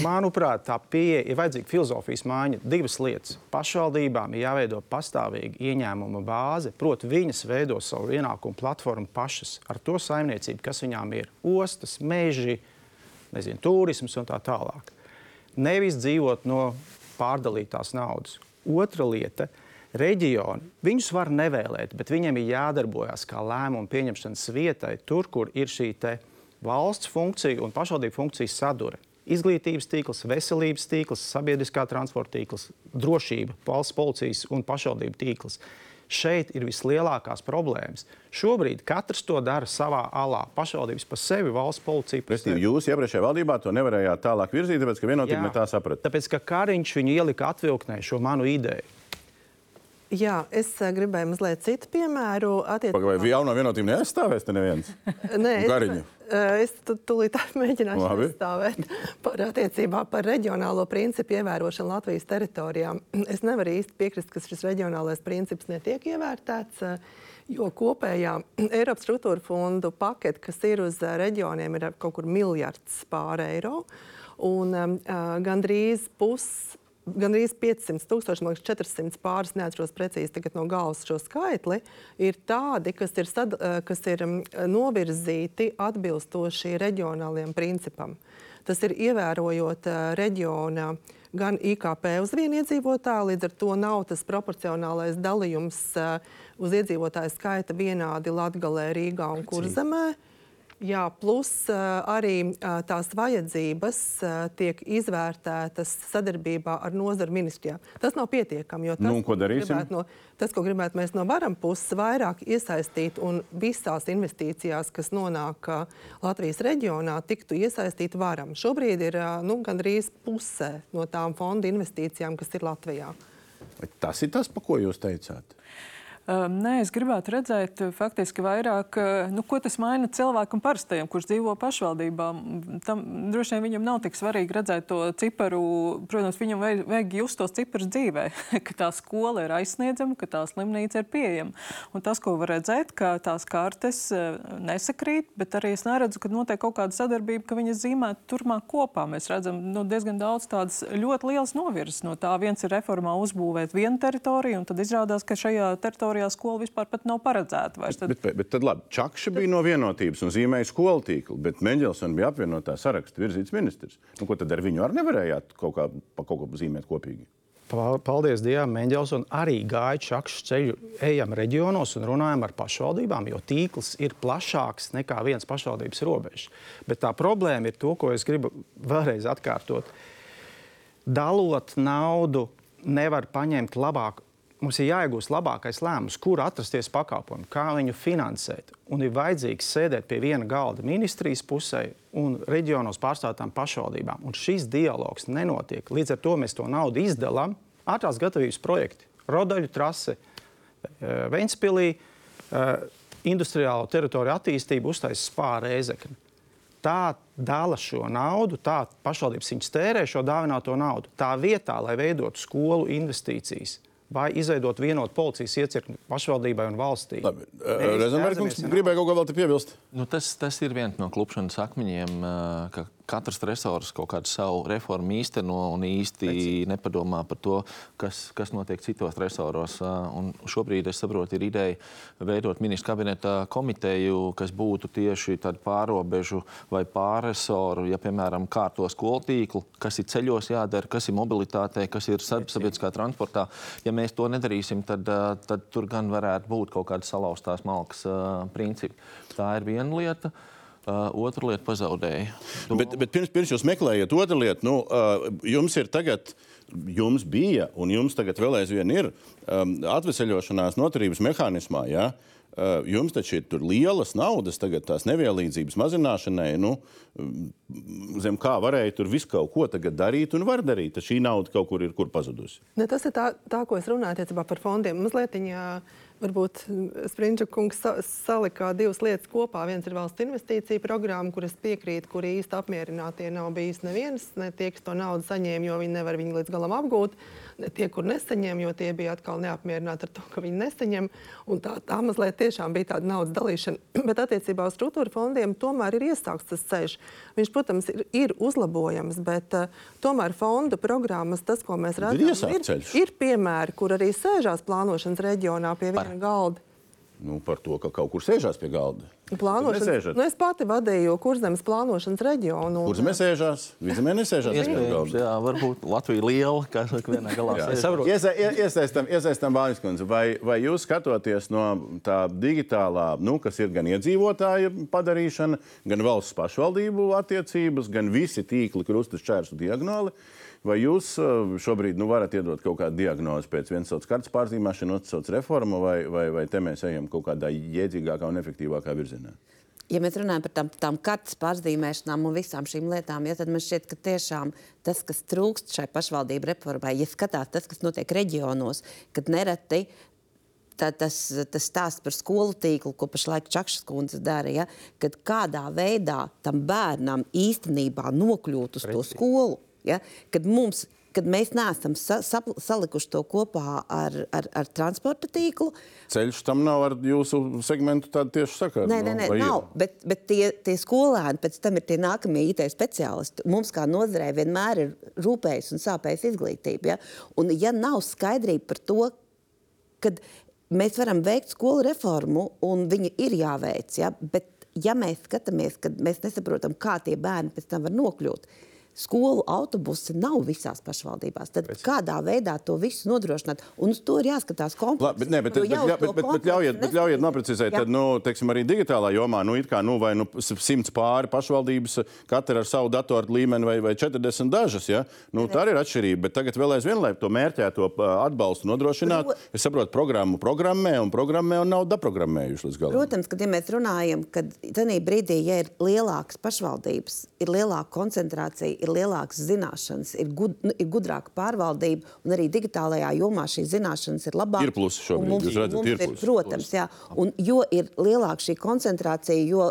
Manuprāt, tā pieeja ir vajadzīga filozofijas maiņa. Divas lietas. Pašvaldībām ir jāveido pastāvīga ieņēmuma bāze, proti, viņas veido savu ienākumu platformu pašas ar to saimniecību, kas viņām ir ostas, meži, nezinu, turisms un tā tālāk nevis dzīvot no pārdalītās naudas. Otra lieta - reģioni. Viņus var nevēlēt, bet viņiem ir jādarbojas kā lēmumu pieņemšanas vietai, tur, kur ir šī valsts funkcija un pašvaldību funkcijas sadure. Izglītības tīkls, veselības tīkls, sabiedriskā transporta tīkls, drošība, valsts policijas un pašvaldību tīkls. Šeit ir vislielākās problēmas. Šobrīd katrs to dara savā alā. Pašvaldības par sevi, valsts policija par sevi. Jūs iepriekšējā valdībā to nevarējāt tālāk virzīt, tāpēc ka vienotība ne tā saprata. Tāpēc, ka Kariņš viņu ielika atvilknē šo manu ideju. Jā, es uh, gribēju mazliet citu piemēru. Attiecībā... Vai jauno vienotību neaizstāvēs te neviens? Nē, Gariņu. Es, es tu, tūlīt mēģināšu aizstāvēt par attiecībā par reģionālo principu ievērošanu Latvijas teritorijā. Es nevaru īsti piekrist, ka šis reģionālais princips netiek ievērtēts. Jo kopējā Eiropas struktūra fondu pakete, kas ir uz reģioniem, ir kaut kur miljards pār eiro. Un um, gandrīz pusi Gan arī 500 tūkstoši, man liekas, 400 pāris, neatceros precīzi no galvas šo skaitli, ir tādi, kas ir, sad, eh, kas ir mm, novirzīti atbilstoši reģionāliem principam. Tas ir ievērojot eh, reģiona gan IKP uz vienu iedzīvotāju, līdz ar to nav tas proporcionālais dalījums eh, uz iedzīvotāju skaita vienādi Latgalē, Rīgā un Kurzemē. Cik? Jā, plus arī tās vajadzības tiek izvērtētas sadarbībā ar nozaru ministrijām. Tas nav pietiekami. Tas, nu, ko darīsim? No, tas, ko gribētu mēs no varam puses vairāk iesaistīt un visās investīcijās, kas nonāk Latvijas reģionā, tiktu iesaistīt varam. Šobrīd ir nu, gandrīz pusē no tām fonda investīcijām, kas ir Latvijā. Vai tas ir tas, pa ko jūs teicāt? Um, nē, es gribētu redzēt, uh, faktiski vairāk, uh, nu, ko tas maina cilvēkam parastajam, kurš dzīvo pašvaldībā. Tam droši vien viņam nav tik svarīgi redzēt to ciparu. Protams, viņam vajag, vajag just tos ciparus dzīvē, ka tā skola ir aizsniedzama, ka tā slimnīca ir pieejama. Un tas, ko var redzēt, ka tās kartes uh, nesakrīt, bet arī es neredzu, ka notiek kaut kāda sadarbība, ka viņas zīmētu turpmāk kopā. Mēs redzam nu, diezgan daudz tādas ļoti lielas novirzes. No tā viens ir reformā uzbūvēt vienu teritoriju, un tad izrādās, ka šajā teritorijā teritorijā skola vispār nav paredzēta. Vairs. Tad... Bet, bet, bet tad labi, Čakša bija no vienotības un zīmēja skolu tīklu, bet Mendelsons bija apvienotā saraksta virzīts ministrs. Nu, ko tad ar viņu arī nevarējāt kaut kā, pa kaut ko zīmēt kopīgi? Paldies Dievam, Mendelsons arī gāja čakšu ceļu, ejam reģionos un runājam ar pašvaldībām, jo tīkls ir plašāks nekā viens pašvaldības robežs. Bet tā problēma ir to, ko es gribu vēlreiz atkārtot. Dalot naudu, nevar paņemt labāk mums ir jāiegūst labākais lēmums, kur atrasties pakalpojumu, kā viņu finansēt. Un ir vajadzīgs sēdēt pie viena galda ministrijas pusē un reģionos pārstāvtām pašvaldībām. Un šis dialogs nenotiek. Līdz ar to mēs to naudu izdalām. Ātrās gatavības projekti, rodaļu trase, eh, Ventspilī, eh, industriālo teritoriju attīstību uztaisīs spāra ēzekni. Tā dala šo naudu, tā pašvaldības viņas tērē šo dāvināto naudu. Tā vietā, lai veidotu skolu investīcijas, vai izveidot vienotu policijas iecirkni pašvaldībai un valstī. Rezervārds gribēja kaut ko vēl te piebilst. Nu, tas, tas ir viens no klupšanas akmeņiem, ka katrs resors kaut kādu savu reformu īsteno un īsti Pēc. nepadomā par to, kas, kas notiek citos resoros. Un šobrīd, es saprotu, ir ideja veidot ministru kabineta komiteju, kas būtu tieši pārobežu vai pārresoru, ja, piemēram, kārto skolu tīklu, kas ir ceļos jādara, kas ir mobilitātei, kas ir sabiedriskā transportā. Ja mēs to nedarīsim, tad, tad tur gan varētu būt kaut kāda salauztās malkas principi. Tā ir viena lieta. Uh, Uh, otra lieta pazaudēja. Domu. Bet, bet pirms, pirms jūs meklējat otru lietu, nu, uh, jums ir tagad. Jums bija, un jums tagad vēl aizvien ir um, atvesaļošanās noturības mehānismā. Ja? Uh, jums taču ir lielas naudas, tagad tās nevienlīdzības mazināšanai. Nu, zem kā varēja tur visu kaut ko darīt un var darīt. Tad šī nauda kaut kur ir kur pazudusi. Ne, tas ir tā, tā, ko es runāju par fondiem. Mazliet viņa Varbūt mm, Sprinča kungs salikā divas lietas kopā. Viens ir valsts investīcija programma, kuras piekrīt, kur īsti apmierinātie nav bijis neviens. Ne tie, kas to naudu saņēma, jo viņi nevar viņu līdz galam apgūt tie, kur nesaņem, jo tie bija atkal neapmierināti ar to, ka viņi nesaņem. Tā, tā mazliet tiešām bija tāda naudas dalīšana. Bet attiecībā uz struktūra fondiem tomēr ir iesākts tas ceļš. Viņš, protams, ir, ir uzlabojams, bet uh, tomēr fonda programmas, tas, ko mēs redzam, ir, ir, ir piemēri, kur arī sēžās plānošanas reģionā pie viena galda nu, par to, ka kaut kur sēžās pie galda. Plānošana. Nu, es pati vadīju kurzemes plānošanas reģionu. Kurzemē sēžās? Vidzemē nesēžās. Iespējams, jā, varbūt Latvija liela, kā saka, vienā galā. Iesa, iesaistam, iesaistam Bāņas kundze, vai, vai jūs skatoties no tā digitālā, nu, kas ir gan iedzīvotāja padarīšana, gan valsts pašvaldību attiecības, gan visi tīkli, krustas, čērsu diagonāli, Vai jūs uh, šobrīd nu, varat iedot kaut kādu diagnozi pēc vienas sauc kartes pārzīmēšana, otrs sauc reforma, vai, vai, vai te mēs ejam kaut kādā jēdzīgākā un efektīvākā virzienā? ja mēs runājam par tām, tām kartes pārzīmēšanām un visām šīm lietām, ja, tad man šķiet, ka tiešām tas, kas trūkst šai pašvaldību reformai, ja skatās tas, kas notiek reģionos, kad nereti tā, tas, tas stāsts par skolu tīklu, ko pašlaik Čakšas kundze dara, ja, kad kādā veidā tam bērnam īstenībā nokļūt uz Preci. to skolu. Ja? Kad, mums, kad mēs neesam sa, sa, salikuši to kopā ar, ar, ar transporta tīklu. Ceļš tam nav ar jūsu segmentu tieši sakara. Nē, nē, nē nav. Bet, bet tie, tie skolēni pēc tam ir tie nākamie IT speciālisti. Mums kā nozarei vienmēr ir rūpējis un sāpējis izglītība. Ja? Un ja nav skaidrība par to, kad mēs varam veikt skolu reformu un viņa ir jāveic, ja? bet ja mēs skatāmies, kad mēs nesaprotam, kā tie bērni pēc tam var nokļūt, tad skolu autobusi nav visās pašvaldībās. Tad Pēc. kādā veidā to visu nodrošināt? Un uz to ir jāskatās kompleksi. Bet, ne, bet, bet, bet, bet, bet, bet ļaujiet, bet ļaujiet noprecizēt, tad, nu, teiksim, arī digitālā jomā, nu, it kā, nu, vai nu, simts pāri pašvaldības, katra ar savu datoru līmeni vai, vai 40 dažas, ja? Nu, tā ir atšķirība, bet tagad vēl aizvien, lai to mērķēto atbalstu nodrošinātu, es saprotu, programmu programmē un programmē un nav daprogrammējuši līdz galam. Protams, kad ja mēs runājam, kad tenī brīdī, ja ir lielākas pašvaldības, ir lielāka koncentrācija ir lielākas zināšanas, ir, gud, nu, ir gudrāka pārvaldība, un arī digitālajā jomā šīs zināšanas ir labākas. Ir plusi šobrīd, Un mums, jūs redzat, mums ir ir, plusi. protams, jā, un jo ir lielāka šī koncentrācija, jo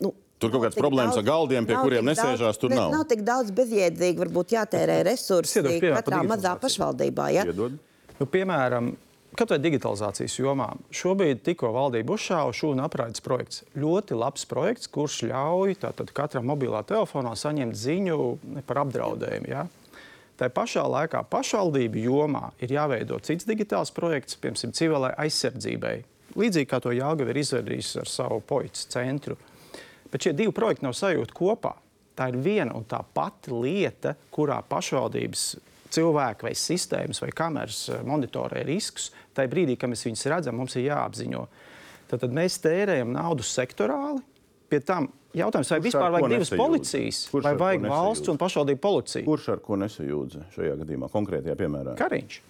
nu, Tur kaut kādas problēmas ar galdiem, pie kuriem daudz- nesēžās, tur nav. Nav tik daudz bezjēdzīgi, varbūt jātērē resursi katrā mazā pašvaldībā. Ja? Iedod. Nu, piemēram, kaut vai digitalizācijas jomā. Šobrīd tikko valdība uzšāva šūnu apraides projekts. Ļoti labs projekts, kurš ļauj katram mobilā telefonā saņemt ziņu par apdraudējumu. Ja? Tā pašā laikā pašvaldību jomā ir jāveido cits digitāls projekts, piemēram, civilai aizsardzībai. Līdzīgi kā to Jāgauts ir izdarījis ar savu poļu centru. Bet šie divi projekti nav sajūti kopā. Tā ir viena un tā pati lieta, kurā pašvaldības cilvēki vai sistēmas vai kameras monitorē riskus. Tajā brīdī, kad mēs viņus redzam, mums ir jāapziņo. Tad, tad mēs tērējam naudu sektorāli. Pie tam jautājums, vai Kurš vispār vajag divas nesajūdz? policijas, Kurš vai vajag valsts un pašvaldību policiju? Kurš ar ko nesajūdz šajā gadījumā, konkrētajā piemērā? Kariņš.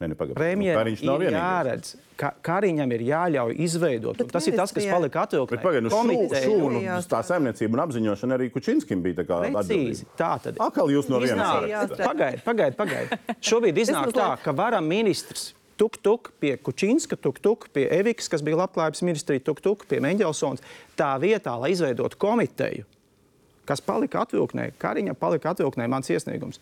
Premjeram Kariņš nav ir vienīgais. jāredz, ka Kariņam ir jāļauj izveidot. Tas ir tas, kas palika atvilktnē. Bet pagaid, nu, šū, Komiteja- šūnu, Jūlijās tā saimniecība un apziņošana arī Kučinskim bija tā kā Precīzi. Tā tad Atkal jūs no vienas Iznāk- saraksta. Pagaid, pagaid, pagaid. Šobrīd iznāk tā, ka varam ministrs tuk-tuk pie Kučinska, tuk-tuk pie Evikas, kas bija labklājības ministrija, tuk-tuk pie Meņģelsons, tā vietā, lai izveidotu komiteju, kas palika atvilknē, Kariņam palika atvilknē mans iesniegums.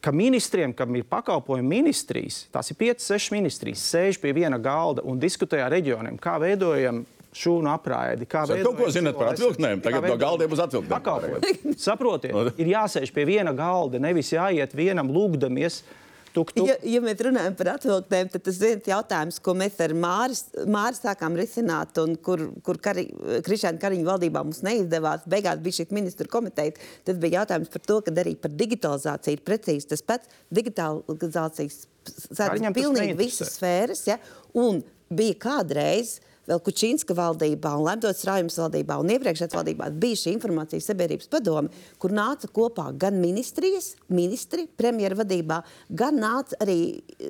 Ka ministriem, kam ir pakalpojumu ministrijas, tās ir 5, 6 ministrijas, sēž pie viena galda un diskutē ar reģioniem, kā veidojam šūnu apraidi. Kā Jūs kaut ko zināt par atvilktnēm? Tagad no galdiem uz atvilktnēm. Pakalpojumu. Saprotiet, ir jāsēž pie viena galda, nevis jāiet vienam lūgdamies. Tuk, tuk. Ja, ja mēs runājam par atvilktēm, tad tas ir viens jautājums, ko mēs ar Māris, Māris sākām risināt, un kur, kur kari, Krišāna Kariņa valdībā mums neizdevās. Beigās bija šī ministra komiteja. Tad bija jautājums par to, ka arī par digitalizāciju ir precīzi tas pats. Digitalizācijas sēdz tas pilnīgi visas sfēras, ja? un bija kādreiz. Vēl Kučinska valdībā, un Lemdotas Rājums valdībā un iepriekšējā valdībā bija šī informācijas sabiedrības padome, kur nāca kopā gan ministrijas, ministri, premjera vadībā, gan nāca arī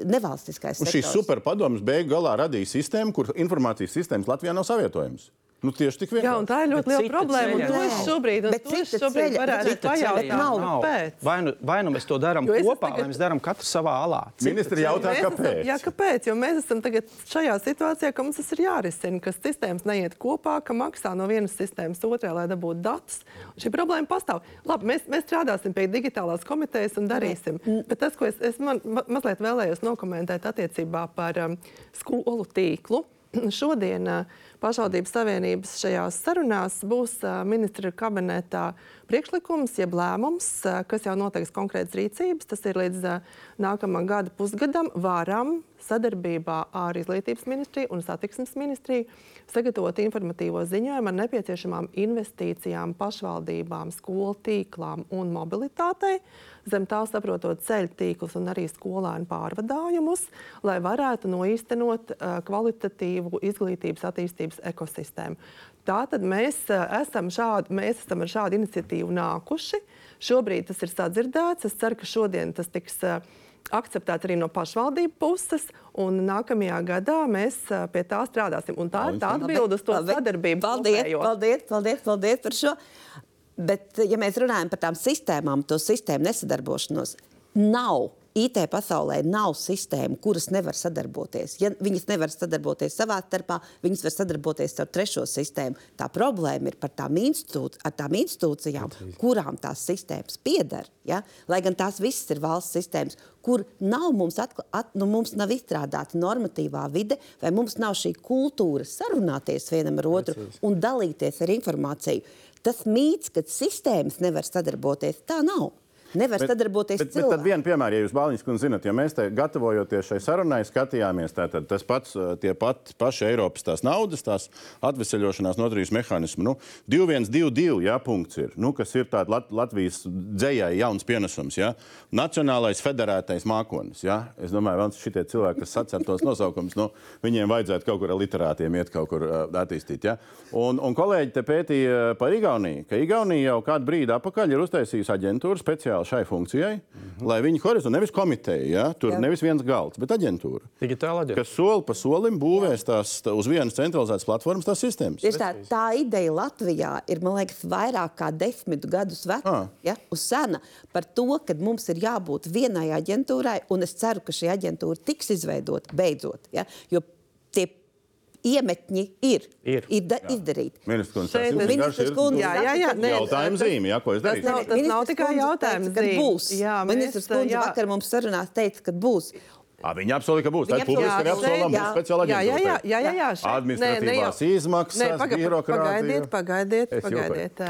nevalstiskais Un šīs sektors. superpadomas beigu galā radīja sistēmu, kur informācijas sistēmas Latvijā nav savietojamas. Nu, tieši tik vienkārši. Jā, un tā ir ļoti Bet liela problēma. un ceļa To es šobrīd, un to es šobrīd ceļa- varētu cita ceļa pajautāt, nav. kāpēc. Vai nu, vai nu mēs to darām kopā, tagad- vai mēs darām katru savā alā? Ministri jautā, Mēs kāpēc? Esam, jā, kāpēc? Jo mēs esam tagad šajā situācijā, ka mums tas ir jārisina, ka sistēmas neiet kopā, ka maksā no vienas sistēmas otrā, lai dabūtu datus. Un šī problēma pastāv. Labi, mēs, mēs strādāsim pie digitālās komitejas un darīsim. Bet tas, ko es, es man, ma, mazliet vēlējos nokomentēt attiecībā par um, skolu tīklu. Šodien uh, pašvaldības savienības šajās sarunās būs ministra kabinetā priekšlikums, jeb lēmums, kas jau noteiks konkrētas rīcības. Tas ir līdz nākamā gada pusgadam varam sadarbībā ar Izglītības ministriju un Satiksmes ministriju sagatavot informatīvo ziņojumu ar nepieciešamām investīcijām pašvaldībām, skolu tīklām un mobilitātei. Zem tā saprotot ceļu tīklus un arī skolēnu pārvadājumus, lai varētu noīstenot kvalitatīvu izglītības attīstības ekosistēmu. Tātad mēs, uh, esam šādi, mēs esam ar šādu iniciatīvu nākuši. Šobrīd tas ir sadzirdēts. Es ceru, ka šodien tas tiks uh, akceptēts arī no pašvaldību puses, un nākamajā gadā mēs uh, pie tā strādāsim. Un tā ir tā atbilde uz to Labi. sadarbību. Paldies, kopējo. paldies, paldies, paldies par šo. Bet, ja mēs runājam par tām sistēmām, to sistēmu nesadarbošanos, nav. IT pasaulē nav sistēmu, kuras nevar sadarboties. Ja viņas nevar sadarboties savā starpā, viņas var sadarboties ar trešo sistēmu. Tā problēma ir par tām, institūc ar tām institūcijām, kurām tās sistēmas pieder. Ja? Lai gan tās visas ir valsts sistēmas, kur nav mums, atkla, at, nu, mums nav izstrādāta normatīvā vide, vai mums nav šī kultūra sarunāties vienam ar otru un dalīties ar informāciju. Tas mīts, ka sistēmas nevar sadarboties, tā nav. Nevar sadarboties bet, bet tad viena piemēra, ja jūs Bāliņš kundze zinat, ja mēs te gatavojoties šai sarunai, skatījāmies, tātad tas pats, uh, tie pat, paši Eiropas tās naudas, tās atveseļošanās nodarījus mehānismu, nu, 2122, jā, punkts ir, nu, kas ir tāda Lat Latvijas dzējai jauns pienesums, jā, Nacionālais federētais mākonis, jā. Es domāju, vēl šitie cilvēki, kas sacer tos nosaukums, nu, viņiem vajadzētu kaut kur ar literātiem iet kaut kur uh, attīstīt, jā. Un, un kolēģi te pētīja par Igauniju, ka Igaunija jau kādu brīdi apakaļ ir uztaisījusi aģentūru speciāli speciāli šai funkcijai, mm -hmm. lai viņi horizontāli, nevis komiteja, ja? tur Jā. nevis viens galds, bet aģentūra, Digitāla aģentūra. kas soli pa solim būvēs tās tā, uz vienas centralizētas platformas tās sistēmas. Tieši tā, tā ideja Latvijā ir man liekas, vairāk kā desmit gadus veca, Ah. ja, uz sena par to, ka mums ir jābūt vienai aģentūrai, un es ceru, ka šī aģentūra tiks izveidota beidzot. Ja, jo iemetņi ir, Ir. ir da, izdarīti. Ministrs kundze, tas kundze, Jā, jā, jā, nē, jautājuma tas- zīme, jā, ko es tas darīšu. nav- tas nav tikai jautājums Kad būs. Jā, Ministrs kundze vakar mums sarunās teica, ka būs. À, viņi apsolīja, ka būs. Tā ir Viņi publiski apsolām, būs jā. speciāla Jā, jā, jā, aģentūra. jā, jā, jā. šeit- Administratīvās jau- izmaksas, Nē, paga- birokrātija. Pagaidiet, pagaidiet. Es pagaidiet.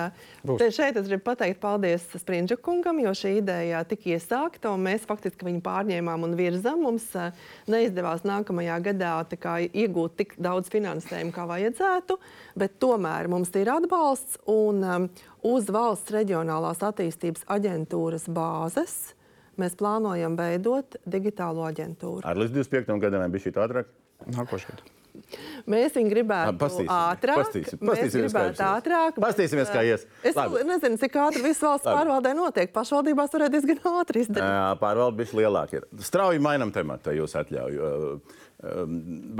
Te šeit es gribu pateikt paldies Sprindža kungam, jo šī ideja tika iesākta, un mēs faktiski viņu pārņēmām un virzam. Mums eh, neizdevās nākamajā gadā kā iegūt tik daudz finansējumu, kā vajadzētu, bet tomēr mums ir atbalsts un um, uz valsts reģionālās attīstības aģentūras bāzes. Mēs plānojam veidot digitālo aģentūru. Ar līdz 25. gadam bija šī ātrāk. Nākošais. Mēs viņu gribētu pastīsim. ātrāk. Pastīsim. Mēs Pastīsimies, kā gribētu ātrāk. Pastīsimies, kā ies. Es Labi. nezinu, cik ātri viss valsts Labi. pārvaldē notiek. Pašvaldībās varētu diezgan ātri izdarīt. Jā, Pārvalde bija lielāka. ir. Strauji mainām tematu, jūs atļaujat.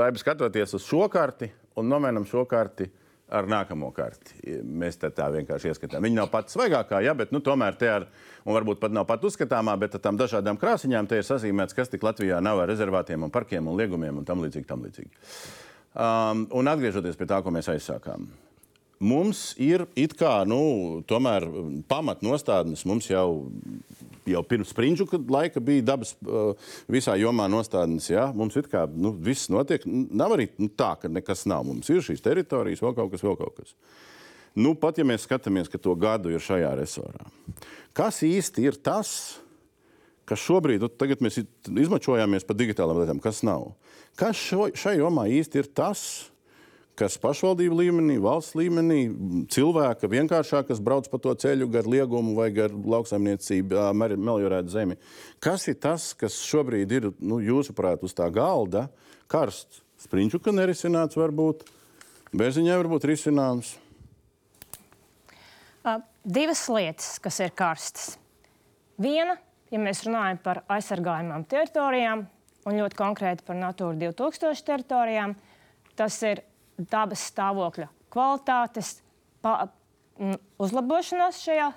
Vai skatoties uz šo karti un nomainām šo karti ar nākamo karti? Mēs tā vienkārši ieskatām. Viņa nav pati svaigākā, ja, bet nu, tomēr te ar, un varbūt pat nav pat uzskatāmā, bet ar tām dažādām krāsiņām te ir sazīmēts, kas tik Latvijā nav ar rezervātiem un parkiem un liegumiem un tam līdzīgi. Tam līdzīgi. Um, un atgriežoties pie tā, ko mēs aizsākām. Mums ir it kā, nu, tomēr pamatnostādnes mums jau, jau pirms sprinču laika bija dabas uh, visā jomā nostādnes. Ja? Mums it kā nu, viss notiek. Nav arī nu, tā, ka nekas nav. Mums ir šīs teritorijas, vēl kaut kas, vēl kaut kas. Nu, pat ja mēs skatāmies, ka to gadu ir šajā resorā, kas īsti ir tas, kas šobrīd, nu, tagad mēs izmačojāmies par digitālām lietām, kas nav? Kas šo, šai jomā īsti ir tas, kas pašvaldību līmenī, valsts līmenī, cilvēka vienkāršāk, kas brauc pa to ceļu gar liegumu vai gar lauksaimniecību, meliorētu zemi. Kas ir tas, kas šobrīd ir, nu, jūsuprāt, uz tā galda, karsts? Sprinčuka nerisināts varbūt, Bērziņā varbūt risināms. Uh, divas lietas, kas ir karstas. Viena, ja mēs runājam par aizsargājumām teritorijām un ļoti konkrēti par Natūra 2000 teritorijām, tas ir dabas stāvokļa kvalitātes pa, m, uzlabošanās šajā,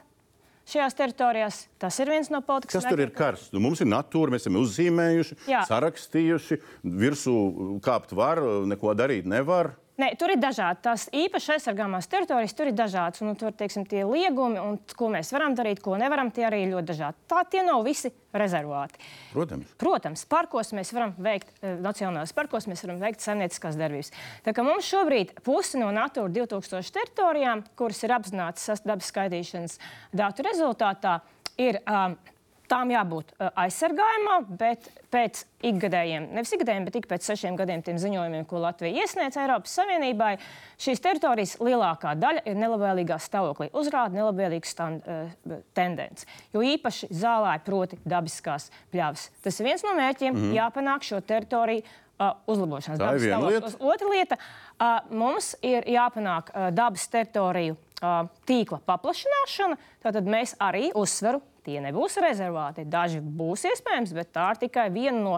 šajās teritorijās. Tas ir viens no politikas Kas tur ir karsts? Nu, mums ir natūra, mēs esam uzzīmējuši, Jā. sarakstījuši, virsū kāpt var, neko darīt nevar. Nē, tur ir dažādi. Tās īpaši aizsargāmās teritorijas tur ir dažādas. Un, tur teiksim, tie liegumi, un, ko mēs varam darīt, ko nevaram, tie arī ir ļoti dažādi. Tā tie nav visi rezervāti. Protams. Protams, parkos mēs varam veikt, eh, nacionālajos parkos mēs varam veikt saimnieciskās darbības. Tā kā mums šobrīd pusi no Natūra 2000 teritorijām, kuras ir apzināts dabas skaitīšanas datu rezultātā, ir. Um, Tām jābūt uh, aizsargājumām, bet pēc ikgadējiem, nevis ikgadējiem, bet ik pēc sešiem gadiem tiem ziņojumiem, ko Latvija iesniedz Eiropas Savienībai, šīs teritorijas lielākā daļa ir nelabvēlīgā stāvoklī, uzrāda nelabvēlīgu stand, uh, tendenci. Jo īpaši zālē, proti, dabiskās pļavas. Tas ir viens no mērķiem, mm -hmm. jāpanāk šo teritoriju uh, uzlabošanas. Tā dabas uz- Otra lieta uh, - mums ir jāpanāk uh, dabas teritoriju tīkla paplašināšana. Tātad mēs arī uzsveru, tie nebūs rezervāti. Daži būs iespējams, bet tā ir tikai viena no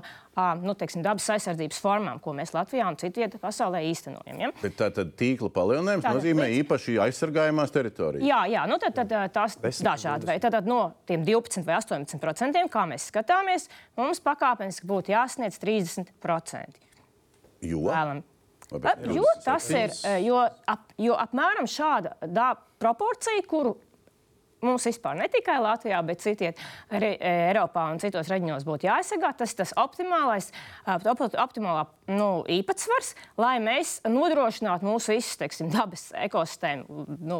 nu, teiksim, dabas aizsardzības formām, ko mēs Latvijā un citvietā pasaulē īstenojam. Ja? Bet tā tad tīkla palielinājums Tātad nozīmē līdz- īpaši aizsargājumās teritorijas. Jā, jā nu tad, tad tās dažādi veidi. Tātad no tiem 12 vai 18 procentiem, kā mēs skatāmies, mums pakāpeniski būtu jāsniedz 30 procenti. Jo Vēlam. Labi, Jo tas ir, jo, ap, jo apmēram šāda dā, proporcija, kuru mums vispār ne tikai Latvijā, bet citiet arī Eiropā un citos reģionos būtu jāaizsargā. Tas ir tas optimālais, op- optimālā nu, īpatsvars, lai mēs nodrošinātu mūsu visu teiksim, dabas ekosistēmu nu,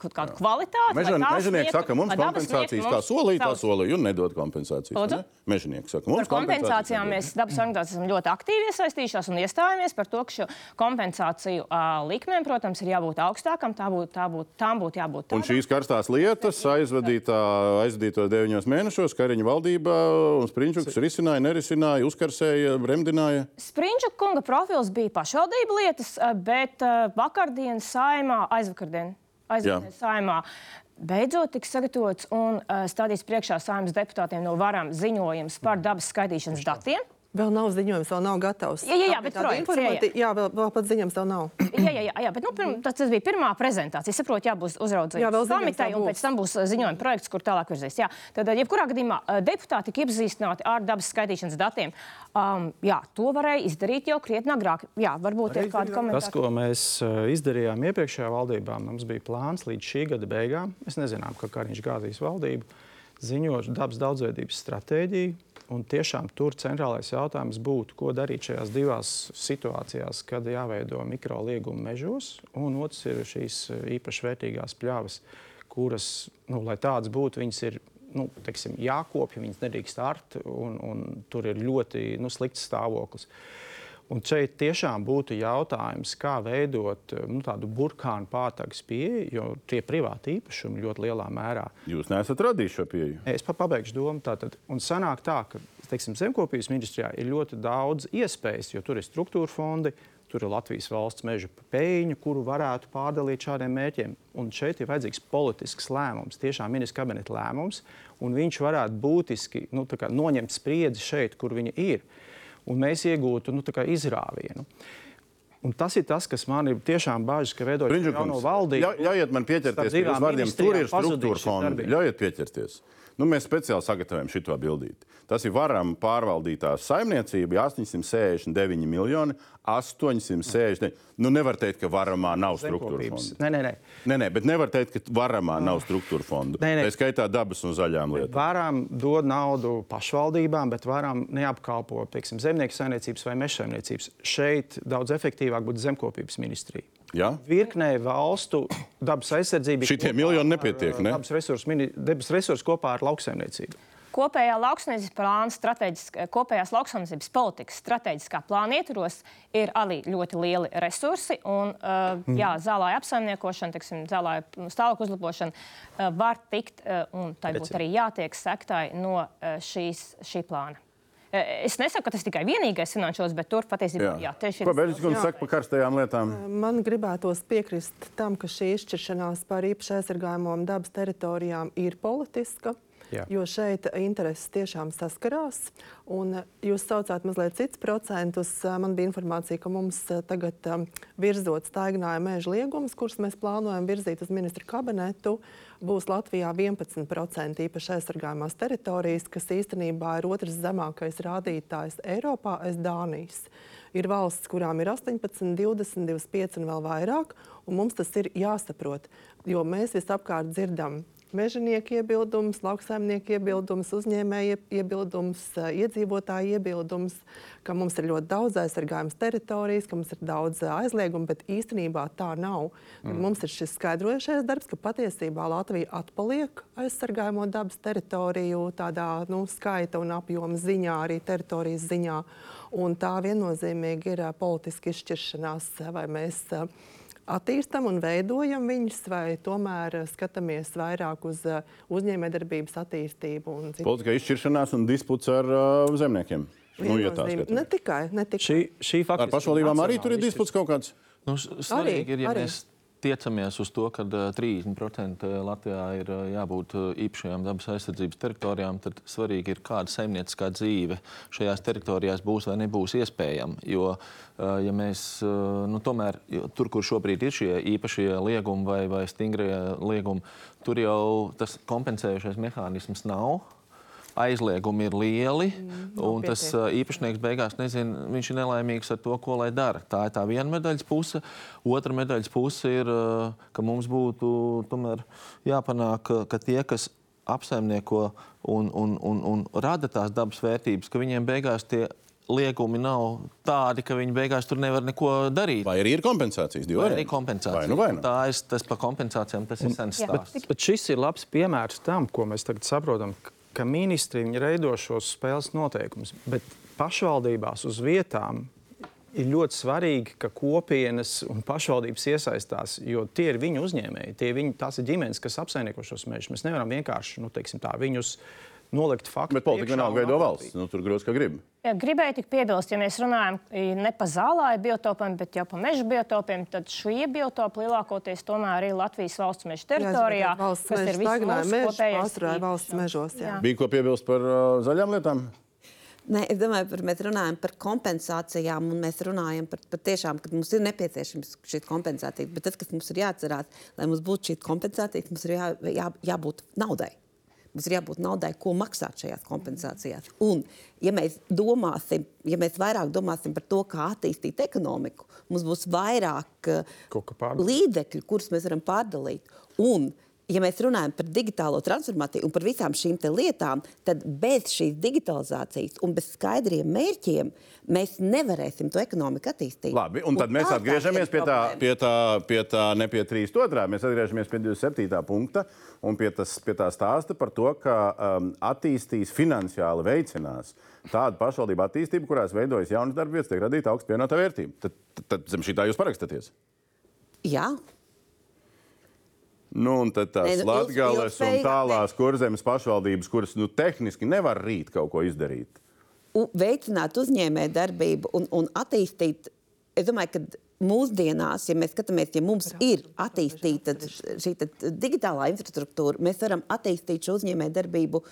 kaut kādu kvalitāti. lai Mežan, sniegtu- saka, mums kompensācijas sniegtu kā mums solīja, tā solīja un nedod kompensācijas. Ne? Mežonieki saka, Par mums kompensācijām nedod. mēs dabas organizācijās esam ļoti aktīvi iesaistījušās un iestājāmies par to, ka šo kompensāciju uh, likmēm, protams, ir jābūt augstākam, tā būtu, tā būtu, tām būtu jābūt Un tādām. šīs karstās lietas aizvadītā, aizvadītos deviņos mēnešos, Kariņa valdībā un Sprinčuks risināja, nerisināja, uzkarsēja, remdināja. Sprinča kunga profils bija pašvaldību lietas, eh, bet eh, vakardienas saimā, aizvakardien, aizvakardienas saimā beidzot tiks sagatavots un uh, stādīts priekšā saimnes deputātiem no varam ziņojums par dabas skaitīšanas datiem. Vēl nav ziņojums, vēl nav gatavs. Jā, jā, jā, bet projekts, informāti- jā, vēl, vēl pats ziņojums vēl nav. Jā, jā, jā, jā bet nu, pirm, tas, tas bija pirmā prezentācija. Saprotu, jā, būs Jā, ziņojums komiteja, vēl un pēc tam būs uh, ziņojuma projekts, kur tālāk virzīs. Jā. Tad, uh, jebkurā gadījumā, uh, deputāti tika iepazīstināti ar dabas skaitīšanas datiem. Um, jā, to varēja izdarīt jau krietni agrāk. Jā, varbūt ir kādi Tas, komentāri. ko mēs eh, izdarījām iepriekšējā valdībā, mums bija plāns līdz šī gada beigām. Mēs nezinām, ka Kariņš gādīs valdību, ziņot dabas daudzveidības stratēģiju. Un tiešām tur centrālais jautājums būtu, ko darīt šajās divās situācijās, kad jāveido mikroliegumi mežos, un otrs ir šīs eh, īpaši vērtīgās pļavas, kuras, nu, lai tādas būtu, viņas ir nu, teiksim, jākopja, viņas nedrīkst art, un, un tur ir ļoti nu, slikts stāvoklis. Un šeit tiešām būtu jautājums, kā veidot nu, tādu burkānu pātagas pieeju, jo tie privāti īpašumi ļoti lielā mērā. Jūs neesat radījuši šo pieeju. Es pa pabeigšu domu. Tātad, un sanāk tā, ka teiksim, zemkopības ministrijā ir ļoti daudz iespējas, jo tur ir struktūra fondi, tur ir Latvijas valsts meža peļņa, kuru varētu pārdalīt šādiem mērķiem. Un šeit ir vajadzīgs politisks lēmums, tiešām ministra kabineta lēmums, un viņš varētu būtiski nu, noņemt spriedzi šeit, kur viņa ir. Un mēs iegūtu nu, izrāvienu. Un tas ir tas, kas man ir tiešām bažas, ka veidojot jauno valdību. ļaujiet man pieķerties pie jūsu vārdiem. Tur ir struktūra darbība. Ļaujiet pieķerties. Nu, mēs speciāli sagatavojam šo bildīti. Tas ir varam pārvaldītā saimniecība, 869 miljoni, 869. Nu, nevar teikt, ka varamā nav struktūra fonda. Nē, nē, nē. Nē, nē, bet nevar teikt, ka varamā nav struktūra fonda. Nē, nē. Tā skaitā dabas un zaļām lietām. Varam dot naudu pašvaldībām, bet varam neapkalpot pieksim, zemnieku saimniecības vai meža saimniecības. Šeit daudz efektīvāk būtu zemkopības ministrija. Ja? Virknē valstu dabas aizsardzība. Šitie kopā miljoni ar, nepietiek, uh, ne? Dabas resursu, mini- dabas resursu kopā ar lauksaimniecību. Kopējā lauksaimniecības plāna, kopējās lauksaimniecības politikas strateģiskā plāna ietvaros ir arī ļoti lieli resursi. Un, uh, jā, zālāja apsaimniekošana, teiksim, zālāja stāvokļa uzlabošana uh, var tikt, uh, un tai būtu arī jātiek sektai no uh, šīs, šī plāna. Uh, Es nesaku, ka tas tikai vienīgais finanšos, bet tur patiesībā jā, tieši Ko ir. Beļģis kundze saka par karstajām lietām? Man gribētos piekrist tam, ka šī izšķiršanās par īpaši aizsargājumām dabas teritorijām ir politiska. Jā. Jo šeit intereses tiešām saskarās. Un eh, jūs saucāt mazliet citus procentus. Eh, Man bija informācija, ka mums eh, tagad virzot staigājumu mēža liegumus, kurus mēs plānojam virzīt uz ministru kabinetu, būs Latvijā 11% īpaši aizsargājumās teritorijas, kas īstenībā ir otrs zemākais rādītājs Eiropā aiz Dānijas. Ir valsts, kurām ir 18, 20, 25 un vēl vairāk, un mums tas ir jāsaprot, jo mēs visapkārt dzirdam mežonieku iebildumus, lauksaimnieku iebildumus, uzņēmēju iebildumus, eh, iedzīvotāju iebildumus, ka mums ir ļoti daudz aizsargājamas teritorijas, ka mums ir daudz aizliegumu, bet īstenībā tā nav. Mm. Mums ir šis skaidrojušais darbs, ka patiesībā Latvija atpaliek aizsargājamo dabas teritoriju tādā nu, skaita un apjoma ziņā, arī teritorijas ziņā. Un tā viennozīmīgi ir politiska izšķiršanās, vai mēs eh, attīstam un veidojam viņus, vai tomēr eh, skatāmies vairāk uz eh, uzņēmējdarbības attīstību. un Politiskā izšķiršanās un disputs ar uh, zemniekiem. Nu, ja ne tikai, ne tikai. Šī, šī Ar faktiski pašvaldībām arī tur ir disputs kaut kāds. Nu, svarīgi ir, ja arī. mēs tiecamies uz to, ka uh, 30% Latvijā ir uh, jābūt īpašajām dabas aizsardzības teritorijām, tad svarīgi ir, kāda saimnieciskā dzīve šajās teritorijās būs vai nebūs iespējama. Jo, ja mēs nu, tomēr tur, kur šobrīd ir šie īpašie liegumi vai, vai stingrie liegumi, tur jau tas kompensējušais mehānisms nav aizliegumi ir lieli, mm, un tas uh, īpašnieks beigās nezina, viņš ir nelaimīgs ar to, ko lai dara. Tā ir tā viena medaļas puse. Otra medaļas puse ir, ka mums būtu tomēr jāpanāk, ka, tie, kas apsaimnieko un, un, un, un rada tās dabas vērtības, ka viņiem beigās tie liegumi nav tādi, ka viņi beigās tur nevar neko darīt. Vai arī ir kompensācijas? Vai arī varianti. kompensācija. Vai nu vai nu? Tā ir tas par kompensācijām, tas ir sens stāsts. Bet šis ir labs piemērs tam, ko mēs tagad saprotam, ka ministri veido šos spēles noteikumus, bet pašvaldībās uz vietām ir ļoti svarīgi, ka kopienas un pašvaldības iesaistās, jo tie ir viņu uzņēmēji, tie ir viņu, tās ir ģimenes, kas apsaimnieko šos mežus. Mēs nevaram vienkārši nu, teiksim tā, viņus nolikt faktu. Bet politika vienalga veido valsts. Nu, tur grūti, kā grib. Ja, gribēju tik piebilst, ja mēs runājam ne par zālāju biotopiem, bet jau par meža biotopiem, tad šie biotopi lielākoties tomēr ir Latvijas valsts meža teritorijā, Jā, valsts kas ir stagnēja mežs, vispārējais pārstrāja valsts mežos. Jā. Bija ko piebilst par uh, zaļām lietām? Nē, es domāju, par, mēs runājam par kompensācijām, un mēs runājam par, par tiešām, ka mums ir nepieciešams šī kompensācija. Bet tas, kas mums ir jāatcerās, lai mums būtu šī kompensācija, mums ir jā, jā, jābūt naudai. Mums ir jābūt naudai, ko maksāt šajās kompensācijās. Un, ja mēs domāsim, ja mēs vairāk domāsim par to, kā attīstīt ekonomiku, mums būs vairāk uh, līdzekļu, kurus mēs varam pārdalīt. Un, ja mēs runājam par digitālo transformāciju un par visām šīm lietām, tad bez šīs digitalizācijas un bez skaidriem mērķiem mēs nevarēsim to ekonomiku attīstīt. Labi, un tad un mēs atgriežamies pie tā, pie tā, pie tā, ne pie 3.2. Mēs atgriežamies pie 27. punkta un pie, tas, pie tā stāsta par to, ka um, attīstīs finansiāli veicinās tādu pašvaldību attīstību, kurās veidojas jaunas darbvietas, tiek radīta augsta pievienotā vērtība. Tad, tad, tad zem šī tā jūs parakstaties. Jā. Nu, un tad tās nu, Latvijas un tālās kurzemes pašvaldības, kuras nu, tehniski nevar rīt kaut ko izdarīt. U, veicināt uzņēmē darbību un, un attīstīt. Es domāju, ka mūsdienās, ja mēs skatāmies, ja mums ir attīstīta šī digitālā infrastruktūra, mēs varam attīstīt šo uzņēmējdarbību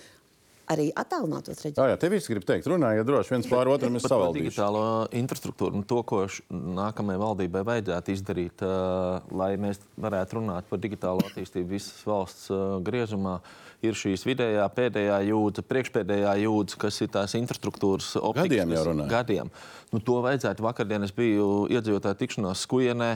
arī attālinātos reģionos. Jā, jā, te viss grib teikt, runājiet droši viens pār otru, mēs savaldīsim. Digitālo infrastruktūru, nu, to, ko nākamajai valdībai vajadzētu izdarīt, uh, lai mēs varētu runāt par digitālo attīstību visas valsts uh, griezumā, ir šīs vidējā, pēdējā jūdzi, priekšpēdējā jūdzi, kas ir tās infrastruktūras optikas. Gadiem jau runājam. Gadiem. Nu, to vajadzētu. Vakardien es biju iedzīvotāju tikšanās skujienē.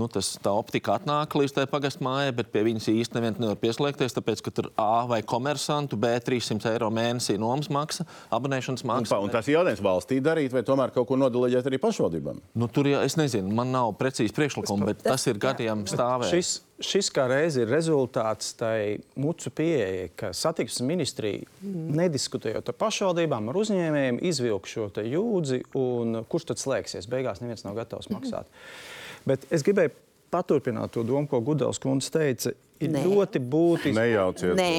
Nu, tas, tā optika atnāk līdz tai pagastu mājai, bet pie viņas īsti neviens nevar pieslēgties, tāpēc, ka tur A vai komersantu, B 300 eiro mēnesī nomas maksa, abonēšanas maksa. Un, un tas ir jautājums valstī darīt, vai tomēr kaut ko nodalīt arī pašvaldībām? Nu, tur jau es nezinu, man nav precīzi priekšlikumi, bet tas ir gadiem stāvējis. Šis, šis kā reiz ir rezultāts tai mucu pieejai, ka satiksmes ministrija mm. nediskutējot ar pašvaldībām, ar uzņēmējiem, izvilk šo jūdzi, un kurš tad slēgsies? Beigās neviens nav gatavs maksāt. Mm. Bet es gribēju paturpināt to domu, ko Gudels kundze teica. Ir Nē. ļoti būtiski. Nejauciet. Nē,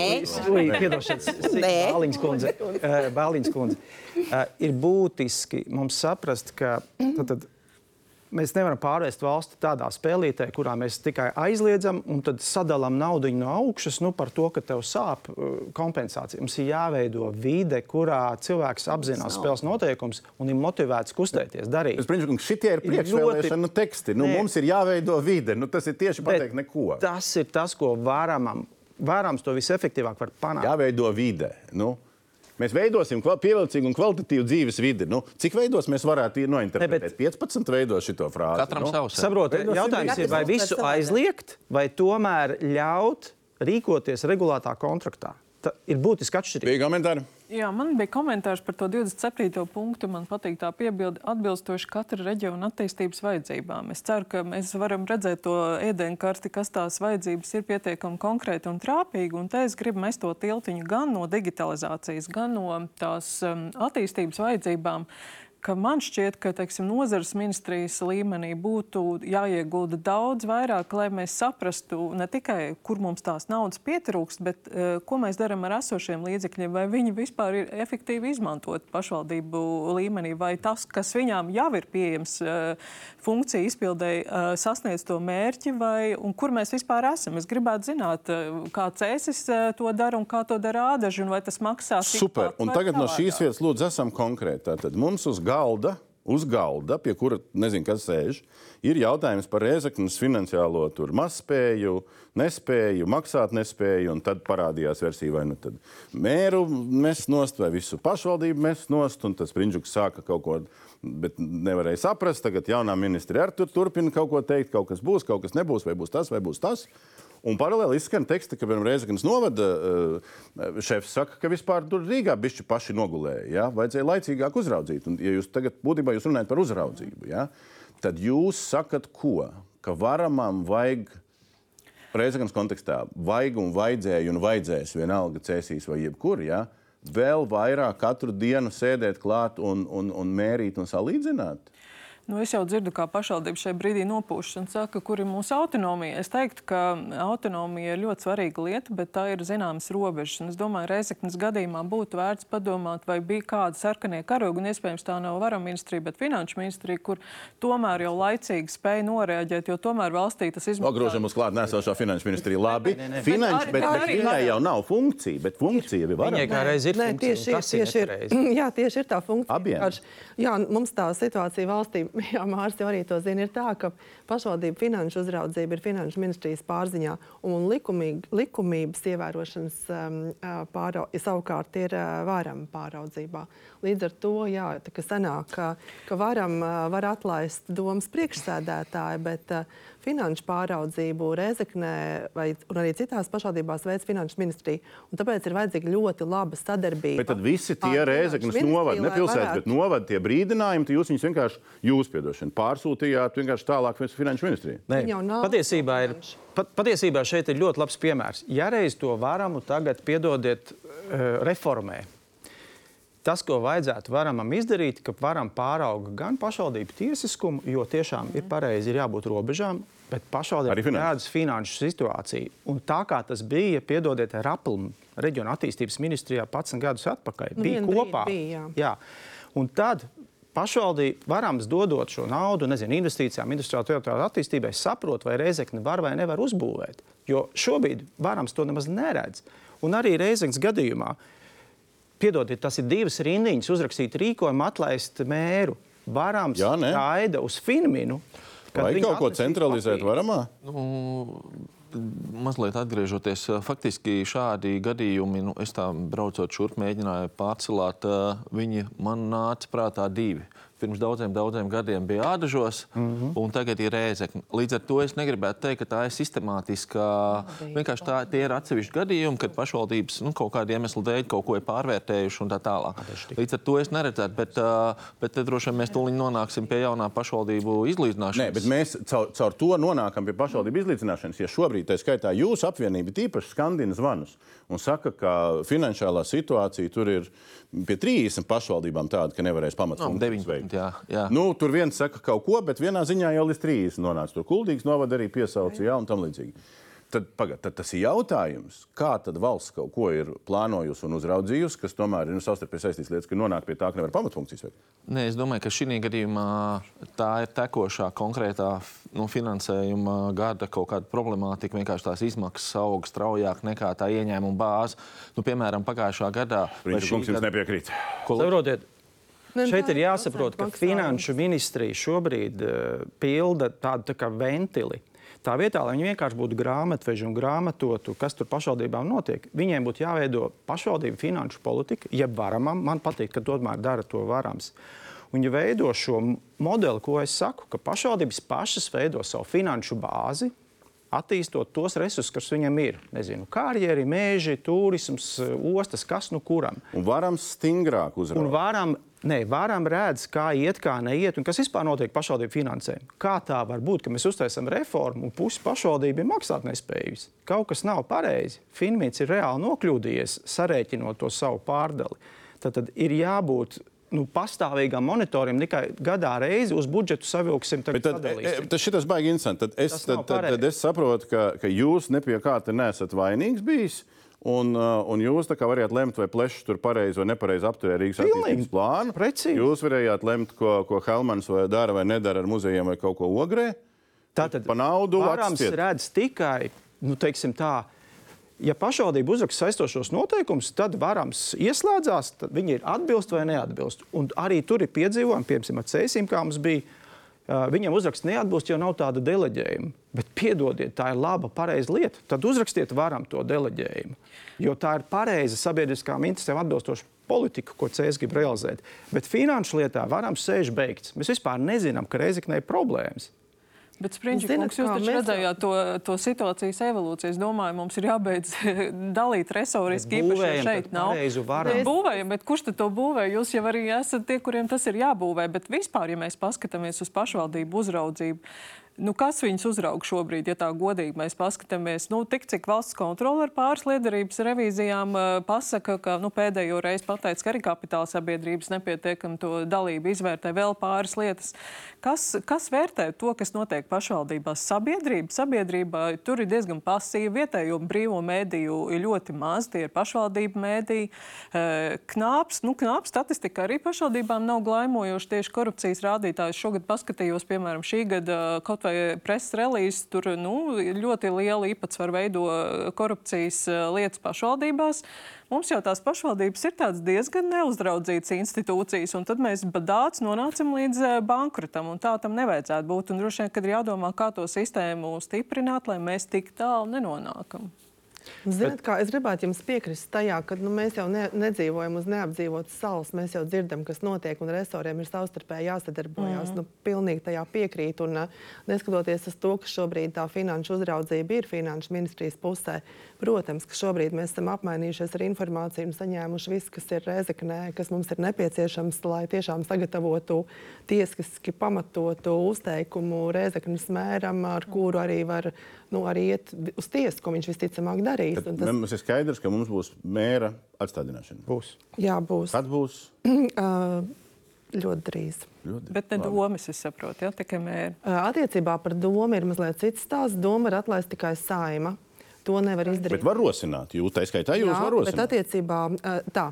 Bāliņas kundze. Bāliņas kundze. Ir būtiski mums saprast, ka tad, tad, Mēs nevaram pārvērst valsti tādā spēlītē, kurā mēs tikai aizliedzam un tad sadalām naudu no augšas nu, par to, ka tev sāp uh, kompensācija. Mums ir jāveido vide, kurā cilvēks apzinās spēles noteikumus un ir motivēts kustēties, darīt. Es domāju, ka šitie ir priekšvēlēšana ļoti... teksti. Nu, mums ir jāveido vide. Nu, tas ir tieši pateikt neko. Tas ir tas, ko varam, varams to visefektīvāk var panākt. Jāveido vide. Nu. Mēs veidosim pievilcīgu un kvalitatīvu dzīves vidi. Nu, cik veidos mēs varētu nointerpretēt? Ne, bet... 15 veidos šo frāzi. Katram nu? savs. Saprotiet, jautājums ir, vai visu aizliegt, vai tomēr ļaut rīkoties regulētā kontraktā. Tā ir būtiski atšķirība. Bija komentāri? Jā, man bija komentārs par to 27. punktu. Man patīk tā piebilde atbilstoši katra reģiona attīstības vajadzībām. Es ceru, ka mēs varam redzēt to ēdienkarti, kas tās vajadzības ir pietiekami konkrēti un trāpīgi. Un te es gribu mest to tiltiņu gan no digitalizācijas, gan no tās um, attīstības vajadzībām ka man šķiet, ka teiksim, nozares ministrijas līmenī būtu jāiegulda daudz vairāk, lai mēs saprastu ne tikai, kur mums tās naudas pietrūkst, bet uh, ko mēs darām ar esošiem līdzekļiem, vai viņi vispār ir efektīvi izmantot pašvaldību līmenī, vai tas, kas viņām jau ir pieejams uh, funkciju izpildēji, uh, sasniedz to mērķi, vai kur mēs vispār esam. Es gribētu zināt, uh, kā cēsis uh, to dara un kā to dara ādaži, un vai tas maksā. Super, un tagad no šīs vietas lūdzu esam konkrēti. Tātad mums uz gada galda, uz galda, pie kura nezinu, kas sēž, ir jautājums par Rēzaknes finansiālo mazspēju, nespēju, maksāt nespēju, un tad parādījās versija, vai nu tad mēru mēs nost, vai visu pašvaldību mēs nost, un tas Prinčuks sāka kaut ko, bet nevarēja saprast. Tagad jaunā ministrija arī tur turpina kaut ko teikt, kaut kas būs, kaut kas nebūs, vai būs tas, vai būs tas. Un paralēli izskan teksti, ka Reizeknas novada uh, šefs saka, ka vispār tur Rīgā bišķi paši nogulēja. Ja? Vajadzēja laicīgāk uzraudzīt. Un, ja jūs tagad būtībā jūs runājat par uzraudzību, ja? tad jūs sakat ko? Ka varamam vajag Reizeknas kontekstā vajag un vajadzēja un vajadzēs vienalga cēsīs vai jebkur. Ja? Vēl vairāk katru dienu sēdēt klāt un, un, un mērīt un salīdzināt. Nu, es jau dzirdu, kā pašvaldība šajā brīdī nopūšas un saka, kur ir mūsu autonomija. Es teiktu, ka autonomija ir ļoti svarīga lieta, bet tā ir zināmas robežas. Un es domāju, Reizeknas gadījumā būtu vērts padomāt, vai bija kāda sarkanie karogi, un iespējams tā nav varam ministrija, bet finanšu ministrija, kur tomēr jau laicīgi spēja noreaģēt, jo tomēr valstī tas izmaksā. Nogrūžam uz klāt nesošā finanšu ministrija. Labi, finanšu, bet, bet viņai jau nav funkcija, bet funkcija ir varam. Viņai kā reiz ir Nē, funkcija, tieši, tieši ir, jā, tieši ir tā funkcija. Abiem. Jā, mums tā situācija valstī, jā, Mārcis jau arī to zina, ir tā, ka pašvaldību finanšu uzraudzība ir finanšu ministrijas pārziņā un likumīgi, likumības ievērošanas um, ā, pārau, savukārt ir uh, varam pāraudzībā. Līdz ar to, jā, sanāk, ka, ka varam uh, var atlaist domas priekšsēdētāju, bet uh, finanšu pāraudzību Rezeknē vai un arī citās pašvaldībās veids finanšu ministrija. Un tāpēc ir vajadzīga ļoti laba sadarbība. Bet tad visi tie novada, ministriju, ne pilsētas, bet novada tie brīdinājumi, jūs viņus vienkārši, jūs piedošana, pārsūtījāt vienkārši tālāk finanšu ministriju. Nē, patiesībā, ir, pat, patiesībā šeit ir ļoti labs piemērs. Ja reiz to varam tagad piedodiet uh, reformē, tas, ko vajadzētu varamam izdarīt, ka varam pārauga gan pašvaldību tiesiskumu, jo tiešām ir pareizi, ir jābūt robežām, bet pašvaldību finanses. tādas finanšu situāciju. Un tā kā tas bija, piedodiet, Raplam reģiona attīstības ministrijā 11 gadus atpakaļ, Nu, bija kopā. bija, jā. Jā. Un tad pašvaldība varams dodot šo naudu, nezinu, investīcijām, industriālajā teritoriālajā attīstībai, saprot, vai Reizekne var vai nevar uzbūvēt. Jo šobrīd varams to nemaz neredz. Un arī Reizeknas gadījumā, piedodiet, tas ir divas rindiņas uzrakstīt rīkojumu, atlaist mēru. Varams gaida uz Finminu. Vai kaut ko centralizēt papīru. varamā? Nu, mazliet atgriežoties, faktiski šādi gadījumi, nu, es tā braucot šurp, mēģināju pārcelāt. ā, Viņi man nāca prātā divi. Pirms daudziem, daudziem gadiem bija Ādažos, mm. -hmm. un tagad ir Rēzekne. Līdz ar to es negribētu teikt, ka tā ir sistemātiska. Vienkārši tā, tie ir atsevišķi gadījumi, kad pašvaldības nu, kaut kādu iemeslu dēļ kaut ko ir pārvērtējuši un tā tālāk. Līdz ar to es neredzētu, bet, bet droši vien mēs tūlīt nonāksim pie jaunā pašvaldību izlīdzināšanas. Nē, bet mēs caur, caur to nonākam pie pašvaldību izlīdzināšanas. Ja šobrīd, tā skaitā, jūsu apvienība tīpaši skandina zvanus un saka, ka finansiālā situācija tur ir pie 30 pašvaldībām tāda, ka nevarēs No, pamatfunkcijas 19, veikt. jā, jā. Nu, tur viens saka kaut ko, bet vienā ziņā jau līdz 30 nonāca. Tur kuldīgs novada arī piesauca, jā, un tam līdzīgi. Tad, pagad, tad tas ir jautājums, kā tad valsts kaut ko ir plānojusi un uzraudzījusi, kas tomēr ir nu, savstarpēji saistīts lietas, ka nonāk pie tā, ka nevar pamatfunkcijas veikt. Nē, es domāju, ka šī gadījumā tā ir tekošā, konkrētā nu, finansējuma gada kaut kāda problemātika. Vienkārši tās izmaksas aug straujāk nekā tā ieņēmuma bāze. Nu, piemēram, pagājušā gadā. Viņš jums gada- nepiekrīt. Ko- Saprotiet, Ne, Šeit tā ir jāsaprot, ka finanšu ministrija šobrīd uh, pilda tādu tā kā ventili. Tā vietā, lai viņi vienkārši būtu grāmatveži un grāmatotu, kas tur pašvaldībām notiek, viņiem būtu jāveido pašvaldību finanšu politika, jeb varamam. Man patīk, ka tomēr dara to varams. Viņi veido šo modeli, ko es saku, ka pašvaldības pašas veido savu finanšu bāzi, attīstot tos resursus, kas viņam ir. Nezinu, karjeri, mēži, turisms, ostas, kas nu kuram. Un varam stingrāk uzraudzīt. varam, ne, varam redz, kā iet, kā neiet, un kas vispār notiek pašvaldību finansējumā. Kā tā var būt, ka mēs uztaisām reformu, un pusi pašvaldību ir maksātnespējīgas? Kaut kas nav pareizi. Finmīts ir reāli nokļūdījies, sarēķinot to savu pārdali. Tad, tad ir jābūt nu, pastāvīgam monitoram, tikai gadā reizi uz budžetu savilksim. Bet tad, e, sadalīsim. tas šitas baigi interesanti. Tad es, tad, tad, tad es saprotu, ka, ka jūs nepie kā te nesat vainīgs bijis. Un, uh, un jūs tā kā varējāt lemt, vai plešs tur pareizi vai nepareizi apturēja Rīgas attīstības plānu. Precīzi. Jūs varējāt lemt, ko, ko Helmans vai dara vai nedara ar muzejiem vai kaut ko ogrē. Tātad pa naudu varams redz tikai, nu, teiksim tā, ja pašvaldība uzraksta saistošos noteikumus, tad varams ieslēdzās, tad viņi ir atbilst vai neatbilst. Un arī tur ir piedzīvojumi, piemēram, ar cēsīm, kā mums bija. Viņam uzraksts neatbilst, jo nav tāda deleģējuma. Bet piedodiet, tā ir laba, pareiza lieta. Tad uzrakstiet, varam to deleģējumu. Jo tā ir pareiza sabiedriskām interesēm atbilstoša politika, ko CS grib realizēt. Bet finanšu lietā varam sēž beigts. Mēs vispār nezinām, ka Reizeknē ir problēmas. Bet, kungs, jūs taču mēs- redzējāt to, to situācijas evolūciju. Es domāju, mums ir jābeidz dalīt resoriski īpaši, šeit nav. Bet Būvējam, bet kurš tad to būvē? Jūs jau arī esat tie, kuriem tas ir jābūvē. Bet vispār, ja mēs paskatāmies uz pašvaldību uzraudzību, Nu, kas viņus uzrauga šobrīd, ja tā godīgi mēs paskatāmies? Nu, tik cik valsts kontrole ar pāris liederības revīzijām uh, pasaka, ka nu, pēdējo reizi pateica, ka arī kapitāla sabiedrības nepietiekami to dalību izvērtē vēl pāris lietas. Kas, kas vērtē to, kas notiek pašvaldībās? Sabiedrība, sabiedrība tur ir diezgan pasīva, vietējo brīvo mēdīju ir ļoti maz, tie ir pašvaldību mēdīji. Uh, knāps, nu, knāps statistika arī pašvaldībām nav glaimojoša tieši korupcijas rādītājs. Šogad paskatījos, piemēram, šī gada kaut vai preses relīzes, tur nu, ļoti liela īpatsvara veido korupcijas eh, lietas pašvaldībās. Mums jau tās pašvaldības ir diezgan neuzraudzītas institūcijas, un tad mēs badāts nonācam līdz eh, bankrotam. Tā tam nevajadzētu būt. Un droši vien, kad ir jādomā, kā to sistēmu stiprināt, lai mēs tik tālu nenonākam. Ziniet, kā es gribētu jums piekrist tajā, ka nu, mēs jau ne, nedzīvojam uz neapdzīvotas salas. Mēs jau dzirdam, kas notiek, un resoriem ir savstarpēji jāsadarbojas. Mm. Nu, pilnīgi tajā piekrīt. Un, neskatoties uz to, ka šobrīd tā finanšu uzraudzība ir finanšu ministrijas pusē, protams, ka šobrīd mēs esam apmainījušies ar informāciju un saņēmuši visu, kas ir Rezeknē, kas mums ir nepieciešams, lai tiešām sagatavotu tiesiski pamatotu uzteikumu Rezeknes mēram, ar kuru arī var nu, arī iet uz tiesu, ko viņš visticamāk darīs. Tad, tas... Mums ir skaidrs, ka mums būs mēra atstādināšana. Būs. Jā, būs. Kad būs? Ļoti drīz. Ļoti. Bet ne domas, es saprotu, ja tikai mēra. Attiecībā par domu ir mazliet cits stāsts. Doma ir atlaist tikai saima. To nevar izdarīt. Bet var rosināt, jūs tā skaitā, jūs varat rosināt. Bet attiecībā tā,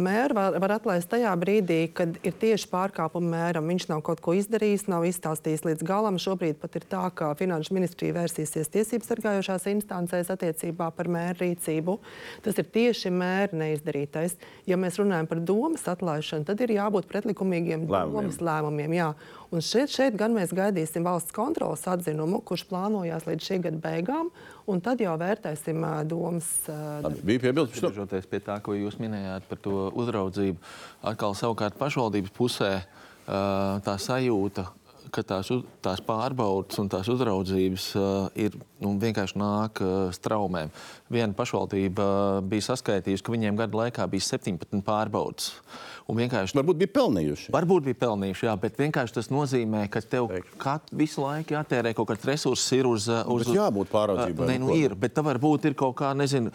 mēra var, var atlaist tajā brīdī, kad ir tieši pārkāpuma mēram. Viņš nav kaut ko izdarījis, nav izstāstījis līdz galam. Šobrīd pat ir tā, ka Finanšu ministrija vērsīsies tiesību sargājošās instancēs attiecībā par mēra rīcību. Tas ir tieši mēra neizdarītais. Ja mēs runājam par domas atlaišanu, tad ir jābūt pretlikumīgiem Lēmumiem. domas lēmumiem. Jā. Un šeit, šeit gan mēs gaidīsim valsts kontrolas atzinumu, kurš plānojās līdz šī gada beigām, un tad jau vērtēsim uh, domas. Uh, bija piebildes par to? Atgriežoties pie tā, ko jūs minējāt par to uzraudzību, atkal savukārt pašvaldības pusē uh, tā sajūta, ka tās, tās pārbaudas un tās uzraudzības uh, ir nu, vienkārši nāk uh, straumēm. Viena pašvaldība uh, bija saskaitījusi, ka viņiem gada laikā bija 17 pārbaudas. Vienkārši Varbūt bija pelnījuši. Varbūt bija pelnījuši, jā, bet vienkārši tas nozīmē, ka tev kat, visu laiku jātērē kaut kāds resurss ir uz. uz Bet jābūt pāraudzībai, Nē, nu ir, bet tā varbūt ir kaut kā, nezinu,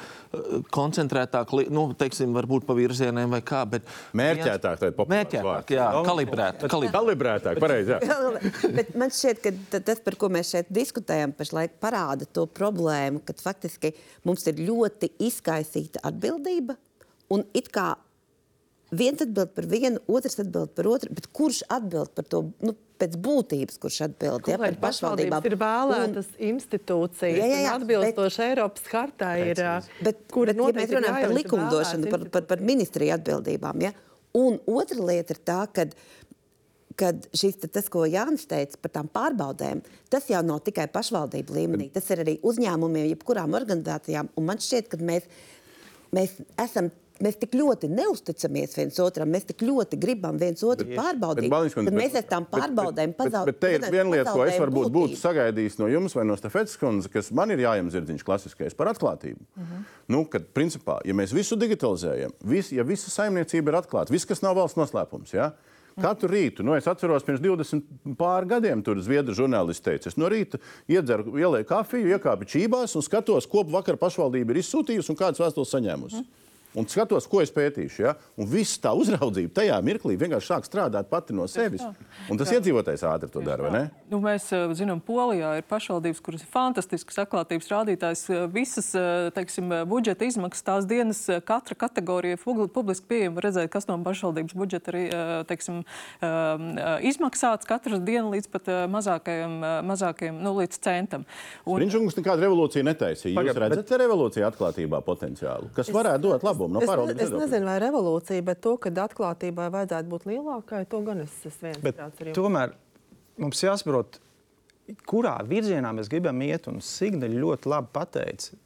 koncentrētāk, nu, teiksim, varbūt pa virzieniem vai kā. bet- Mērķētāk, tā ir populārs Mērķētāk, jā, Nu, kalibrēt. kalibrēt. Kalibrētāk, pareizi. Bet man šķiet, ka ta- tas, par ko mēs šeit diskutējam, pašlaik parāda to problēmu, ka faktiski mums ir ļoti izkaisīta atbildība. Un it kā viens atbild par vienu, otrs atbild par otru, bet kurš atbild par to nu, pēc būtības, kurš atbild ja, par Kolēģi, pašvaldības ir vēlētas un... institūcijas, Jā, jā, jā, un atbilstoši bet... Eiropas hartai ir. Bet, kura bet ja mēs runājam par likumdošanu, par, par, par ministriju atbildībām, ja? un otra lieta ir tā, ka kad šis, tas, ko Jānis teica par tām pārbaudēm, tas jau nav tikai pašvaldību līmenī, tas ir arī uzņēmumiem, jebkurām organizācijām. Un man šķiet, ka mēs, mēs esam. Mēs tik ļoti neusticamies viens otram, mēs tik ļoti gribam viens otru pārbaudīt. Baliņš kundze, Tad mēs bet- ar tām bet- bet- pārbaudēm bet- Bet te ir viena lieta, ko es varbūt būtu sagaidījis no jums vai no Stefetes kundzes, kas man ir jājams zirdziņš klasiskais par atklātību. Uh -huh. nu, kad, principā, ja mēs visu digitalizējam, vis, ja visa saimniecība ir atklāta, viss, kas nav valsts noslēpums, ja? Katru rītu, nu, es atceros, pirms 20 pār gadiem tur zviedru žurnālisti teica, es no rīta iedzeru, ielēju kafiju, iekāpu čībās un skatos, ko vakar pašvaldība ir izsūtījusi un kādas vēstules saņēmusi. Un skatos, ko es pētīšu. Ja? Un viss tā uzraudzība tajā mirklī vienkārši sāk strādāt pati no sevis. Un tas iedzīvotājs ātri to dara, vai ne? Nu, mēs uh, zinām, Polijā ir pašvaldības, kuras ir fantastisks atklātības rādītājs. Uh, Visas uh, teiksim, budžeta izmaksas tās dienas, katra kategorija publiski pieejama. Redzēt, kas no pašvaldības budžeta ir uh, teiksim, uh, izmaksāts katru dienu līdz pat mazākajam, mazākajam nu, līdz centam. Un, Viņš nekādu revolūciju netaisīja. Jūs Pagad, redzat, bet... revolūcija atklātībā potenciālu, kas es, varētu dot labumu no Es, ne, es nezinu, vai revolūcija, bet to, ka atklātībai vajadzētu būt lielākai, to gan es esmu viens Bet prāts ar jums. tomēr mums jāsaprot, kurā virzienā mēs gribam iet. Un Signe ļoti labi pateica,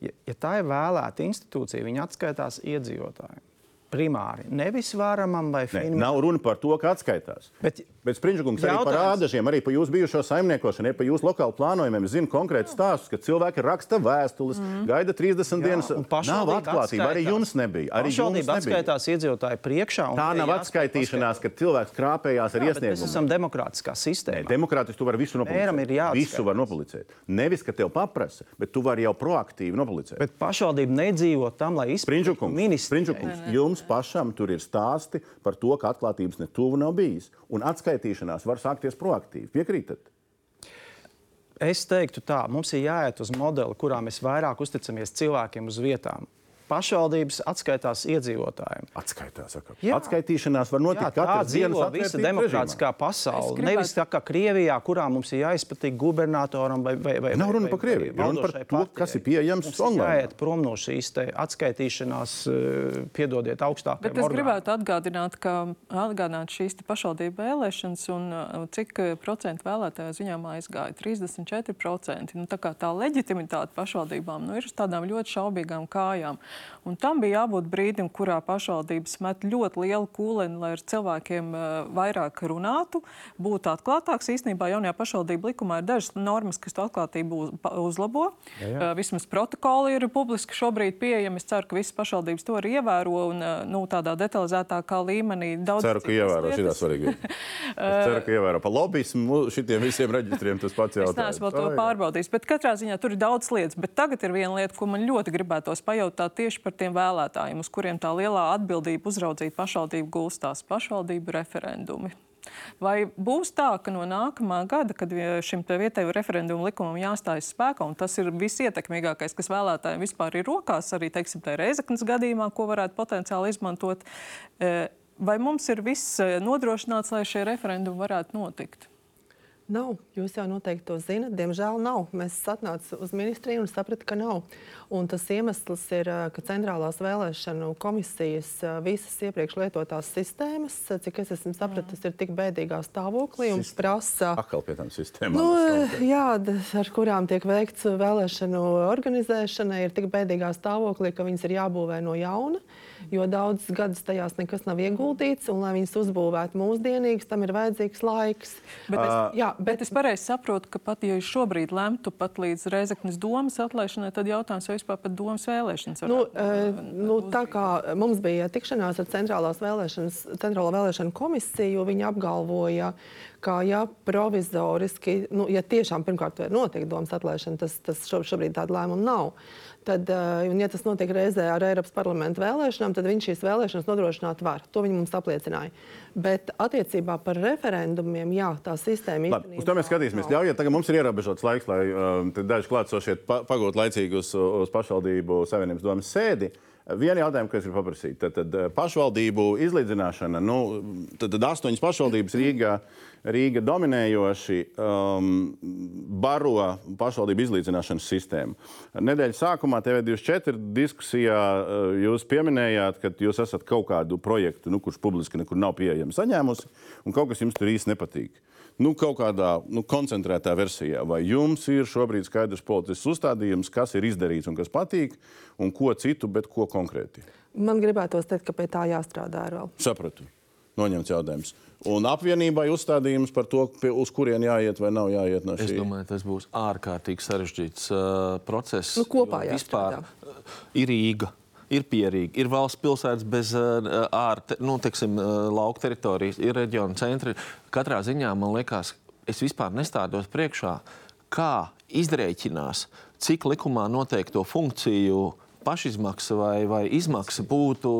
ja, ja tā ir vēlēta institūcija, viņa atskaitās iedzīvotājiem. Primāri, nevis varamam vai Nē, finam. nav runa par to, ka atskaitās. Bet Bet Springļkungs arī par Jautājums. ādažiem, arī par jūsu bijušo saimniekošanu, arī par jūsu lokālu plānojumiem. Es zinu konkrētus stāstus, ka cilvēki raksta vēstules, mm. gaida 30 dienas. un Nav atklātība. Arī jums nebija. Arī jums nebija. atskaitās iedzīvotāju priekšā. Tā nav atskaitīšanās, kad cilvēks krāpējās ar Jā, Mēs iesniegumu. esam demokrātiskā sistēma. Demokrātiski tu vari visu nopublicēt. Visu var nopublicēt. Nevis, ka tev paprasa, bet tu vari jau proaktīvi nopublicēt. Bet pašvaldība nedzīvo tam, lai izpildītu Springļkungs, jums pašam tur ir stāsti par to, ka atklātības ne tuvu nav bijis. Un atskaitīšanās var sākties proaktīvi. Piekrītat? Es teiktu, tā mums ir jāiet uz modeli, kurā mēs vairāk uzticamies cilvēkiem uz vietām. Pašvaldības atskaitās iedzīvotājiem. Atskaitās. Jā. Atskaitīšanās var notikt Jā, tā dienas dzīvo atvērtības visa demokrātiskā pasaule. gribētu- Nevis tā kā Krievijā, kurā mums ir jāizpatīk gubernatoram vai, vai, vai Nav runa par Krieviju, runa par to, partijai. kas ir pieejams ir online. Jāiet prom no šīs atskaitīšanās, eh, piedodiet, augstākajiem Bet es orgāniem. gribētu atgādināt, ka atgādināt šīs pašvaldību vēlēšanas un uh, cik uh, procentu vēlētāju ziņām aizgāja. 34%. Nu, tā kā tā leģitimitāte pašvaldībām nu, ir uz tādām ļoti šaubīgām kājām. Un tam bija jābūt brīdim, kurā pašvaldības met ļoti lielu kūleni, lai ar cilvēkiem uh, vairāk runātu, būtu atklātāks. Īstenībā jaunajā pašvaldību likumā ir dažas normas, kas to atklātību uz, uzlabo. Jā, jā. Uh, vismaz protokoli ir publiski šobrīd pieejami. Es ceru, ka visas pašvaldības to arī ievēro un uh, nu, tādā detalizētākā līmenī. Daudz Ceru, ka ievēro šī svarīga. Es ceru, ka ievēro par lobbyismu šitiem visiem reģistriem tas pats Es jautājums. neesmu vēl to pārbaudījis, bet katrā ziņā tur ir daudz lietas. Bet tagad ir viena lieta, ko man ļoti gribētos pajautāt tieši par tiem vēlētājiem, uz kuriem tā lielā atbildība uzraudzīt pašvaldību gulstās pašvaldību referendumi. Vai būs tā, ka no nākamā gada, kad šim vietējo referendumu likumam jāstājas spēkā, un tas ir visietekmīgākais, kas vēlētājiem vispār ir rokās, arī teiksim, Reizeknas gadījumā, ko varētu potenciāli izmantot, eh, vai mums ir viss eh, nodrošināts, lai šie referendumi varētu notikt? Nav. Jūs jau noteikti to zinat. Diemžēl nav. Mēs atnācām uz ministriju un sapratām, ka nav. Un tas iemesls ir, ā, ka centrālās vēlēšanu komisijas ā, visas iepriekš lietotās sistēmas, ā, cik es esmu sapratis, ir tik bēdīgā stāvoklī un prasa. Atkal pie tām sistēmām. Nu, jā, ar kurām tiek veikts vēlēšanu organizēšana, ir tik bēdīgā stāvoklī, ka viņas ir jābūvē no jauna, jo daudzus gadus tajās nekas nav ieguldīts, un, lai viņas uzbūvētu mūsdienīgas, tam ir vajadzīgs laiks. Bet es, jā, bet es pareizi saprotu, ka pat ja jūs šobrīd lemtu pat līdz Reizeknas domas atlaišanai, tad jautājums vai vispār pat domas vēlēšanas. Nu, varētu, e, nu, tā kā mums bija tikšanās ar Centrālās vēlēšanas, Centrālo vēlēšanu komisiju, viņi apgalvoja, ka ja provizoriski, nu, ja tiešām pirmkārt var notikt domas atlaišana, tas, tas šo- šobrīd tāda lēmuma nav. Tad, eh, un, ja tas notiek reizē ar Eiropas parlamentu vēlēšanām, tad viņš šīs vēlēšanas nodrošināt var. To viņi mums apliecināja. Bet attiecībā par referendumiem, jā, tā sistēma Labi, uz to mēs skatīsimies. Ļaujiet, tagad mums ir ierobežots laiks, lai um, daži klātsošie pa, pagūtu laicīgi uz, uz pašvaldību savienības domas sēdi. Vienu jautājumu, ko es gribu paprasīt, tad, tad eh, pašvaldību izlīdzināšana. Nu, tad, tad astoņas pašvaldības Rīgā, Rīga dominējoši um, baro pašvaldību izlīdzināšanas sistēmu. Nedēļas sākumā TV24 diskusijā uh, jūs pieminējāt, ka jūs esat kaut kādu projektu, nu, kurš publiski nekur nav pieejams, saņēmusi, un kaut kas jums tur īsti nepatīk. Nu, kaut kādā nu, koncentrētā versijā. Vai jums ir šobrīd skaidrs politisks uzstādījums, kas ir izdarīts un kas patīk, un ko citu, bet ko konkrēti? Man gribētos teikt, ka pie tā jāstrādā vēl. Sapratu. Noņemts jautājums. Un apvienībai uzstādījums par to, pie, uz kurien jāiet vai nav jāiet no Es šī. domāju, tas būs ārkārtīgi sarežģīts uh, process. Nu, kopā jo vispār jāstrādā. uh, ir Rīga. Ir pierīga, ir valsts pilsētas bez uh, ārte, nu, teiksim, uh, lauka teritorijas, ir reģiona centri. Katrā ziņā man liekas, es vispār nestādos priekšā, kā izrēķinās, cik likumā noteikto funkciju pašizmaksa vai, vai izmaksa būtu.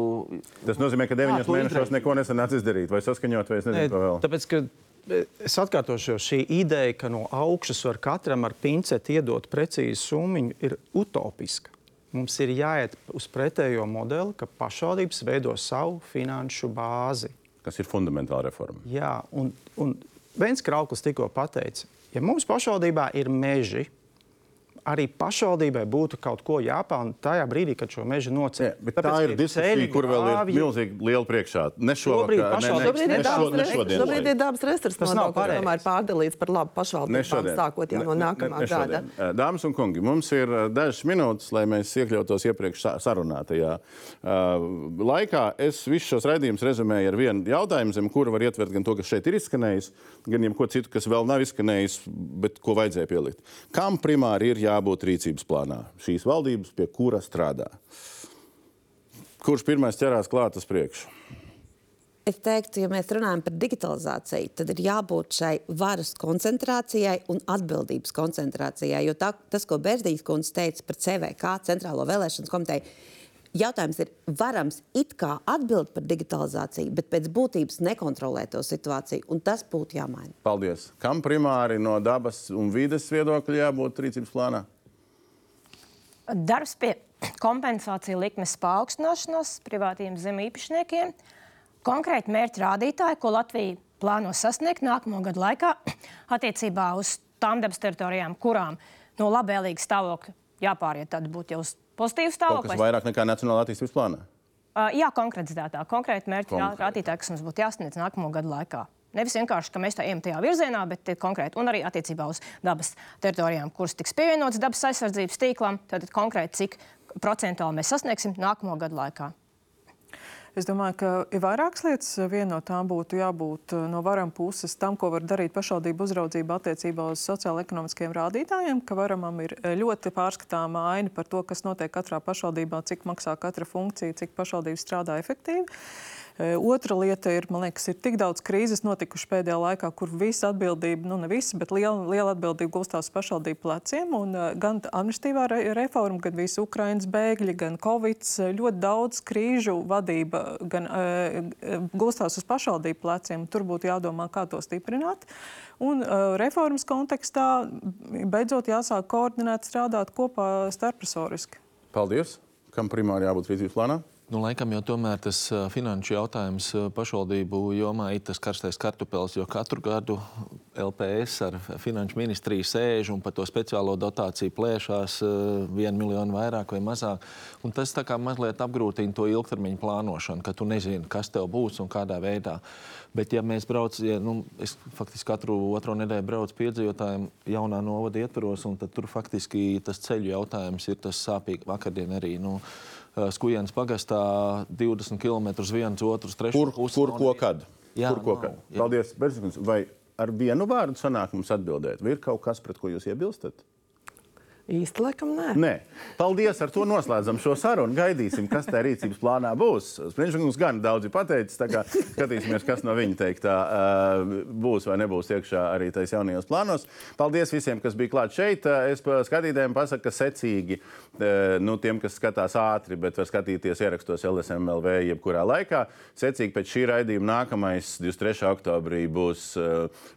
Tas nozīmē, ka deviņos to mēnešos izdarīt? neko nesanāca izdarīt, vai saskaņot, vai es nezinu, ko vēl. Tāpēc, ka e, es atkārtošu, šī ideja, ka no augšas var katram ar pinceti iedot precīzu summu, ir utopiska. Mums ir jāiet uz pretējo modeli, ka pašvaldības veido savu finanšu bāzi. Kas ir fundamentāla reforma? Jā, un, un Vēns Krauklis tikko pateica, ja mums pašvaldībā ir meži, arī pašvaldībai būtu kaut ko jāpelnā tajā brīdī, kad šo mežu nocēla. Tā ir diskusija, kur vēl ir milzīgi liela priekšā. Ne šovakar, ne, ne, ne, ir dabas, ne šodien. šobrīd ir dabas resursu nodoklis, tomēr pārdalīts par labu pašvaldībām, sākot jau no nākamā ne, ne gada. Dāmas un kungi, mums ir dažas minūtes, lai mēs iekļautos iepriekš sarunātajā uh, laikā. Es visus šos raidījumus rezumēju ar vienu jautājumu, zem kura var ietvert gan to, kas šeit ir izskanējis, gan jebko citu, kas vēl nav izskanējis, bet ko vajadzēja pielikt. Kam primāri ir jābūt rīcības plānā šīs valdības, pie kura strādā? Kurš pirmais ķerās klāt uz priekšu? Es teiktu, ja mēs runājam par digitalizāciju, tad ir jābūt šai varas koncentrācijai un atbildības koncentrācijai. Jo tā, tas, ko Bērziņš kundze teica par CVK, Centrālo vēlēšanas komiteju, jautājums ir, varams it kā atbild par digitalizāciju, bet pēc būtības nekontrolē to situāciju, un tas būtu jāmaina. Paldies. Kam primāri no dabas un vides viedokļa jābūt rīcības plānā? Darbs pie kompensāciju likmes paaugstināšanās privātiem zem īpašniekiem, konkrēti mērķi rādītāji, ko Latvija plāno sasniegt nākamo gadu laikā attiecībā uz tām dabas teritorijām, kurām no labvēlīga stāvokļa jāpāriet, tad būtu jau uz pozitīvu stāvokli. Tas vairāk nekā Nacionālā attīstības plānā. Uh, jā, konkrētizētā, konkrēti mērķi Konkrēt. rādītāji, kas mums būtu jāsniedz nākamo gadu laikā. Nevis vienkārši, ka mēs tā ejam tajā virzienā, bet konkrēti un arī attiecībā uz dabas teritorijām, kuras tiks pievienotas dabas aizsardzības tīklam, tad konkrēti cik procentuāli mēs sasniegsim nākamo gadu laikā. Es domāju, ka ir vairākas lietas. Viena no tām būtu jābūt eh, no varam puses tam, ko var darīt pašvaldību uzraudzība attiecībā uz sociālo-ekonomiskiem rādītājiem, ka varamam ir eh, ļoti pārskatāma aina par to, kas notiek katrā pašvaldībā, cik maksā katra funkcija, cik pašvaldība strādā efektīvi. Otra lieta ir, man liekas, ir tik daudz krīzes notikušas pēdējā laikā, kur visa atbildība, nu ne visa, bet liela, liela atbildība gulstās pašvaldību pleciem. Un, gan administratīvā re reforma, gan visi Ukraiņas bēgļi, gan Covid, ļoti daudz krīžu vadība gan, uh, gulstās uz pašvaldību pleciem. Tur būtu jādomā, kā to stiprināt. Un uh, reformas kontekstā beidzot jāsāk koordinēt strādāt kopā starpresoriski. Paldies! Kam primāri jābūt rīcības plānā? Nu, laikam jau tomēr tas finanšu jautājums pašvaldību jomā ir tas karstais kartupēlis, jo katru gadu LPS ar finanšu ministriju sēž un par to speciālo dotāciju plēšās vienu miljonu vairāk vai mazāk. Un tas tā kā mazliet apgrūtina to ilgtermiņu plānošanu, ka tu nezini, kas tev būs un kādā veidā. Bet, ja mēs braucam, ja, nu, es faktiski katru otro nedēļu braucu piedzīvotājiem jaunā novada ietvaros, un tur faktiski tas ceļu jautājums ir tas sāpīgi. Vakardien arī. Nu, Skujienas pagastā 20 km uz vienu, otru, trešo kur, pusi. Kur, ko, kad? Jā, kur, ko, kad? Jā. Paldies, Berzikums. Vai ar vienu vārdu sanāk mums atbildēt? Vai ir kaut kas, pret ko jūs iebilstat? Īsti laikam nē. nē. Paldies, ar to noslēdzam šo sarunu. Gaidīsim, kas tajā rīcības plānā būs. Spriežams gan daudz ir pateicis, tā kā skatīsimies, kas no viņa teiktā būs vai nebūs iekšā arī tajos jaunajos plānos. Paldies visiem, kas bija klāt šeit. Es skatītājiem pasaku, ka secīgi, nu, tiem, kas skatās ātri, bet var skatīties ierakstos LSMLV jebkurā laikā. Secīgi pēc šī raidījuma nākamais 23. oktobrī būs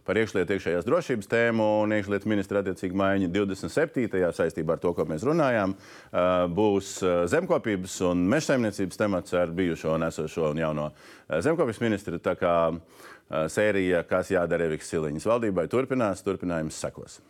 par iekšlietu iekšējās drošības tēmu un iekšlietu ministra attiecīgi maiņa 27 saistībā ar to, ko mēs runājām, uh, būs uh, zemkopības un mežsaimniecības temats ar bijušo un esošo un jauno uh, zemkopības ministru. Tā kā sērija, kas jādara Eviks Siliņas valdībai, turpinās, turpinājums sekos.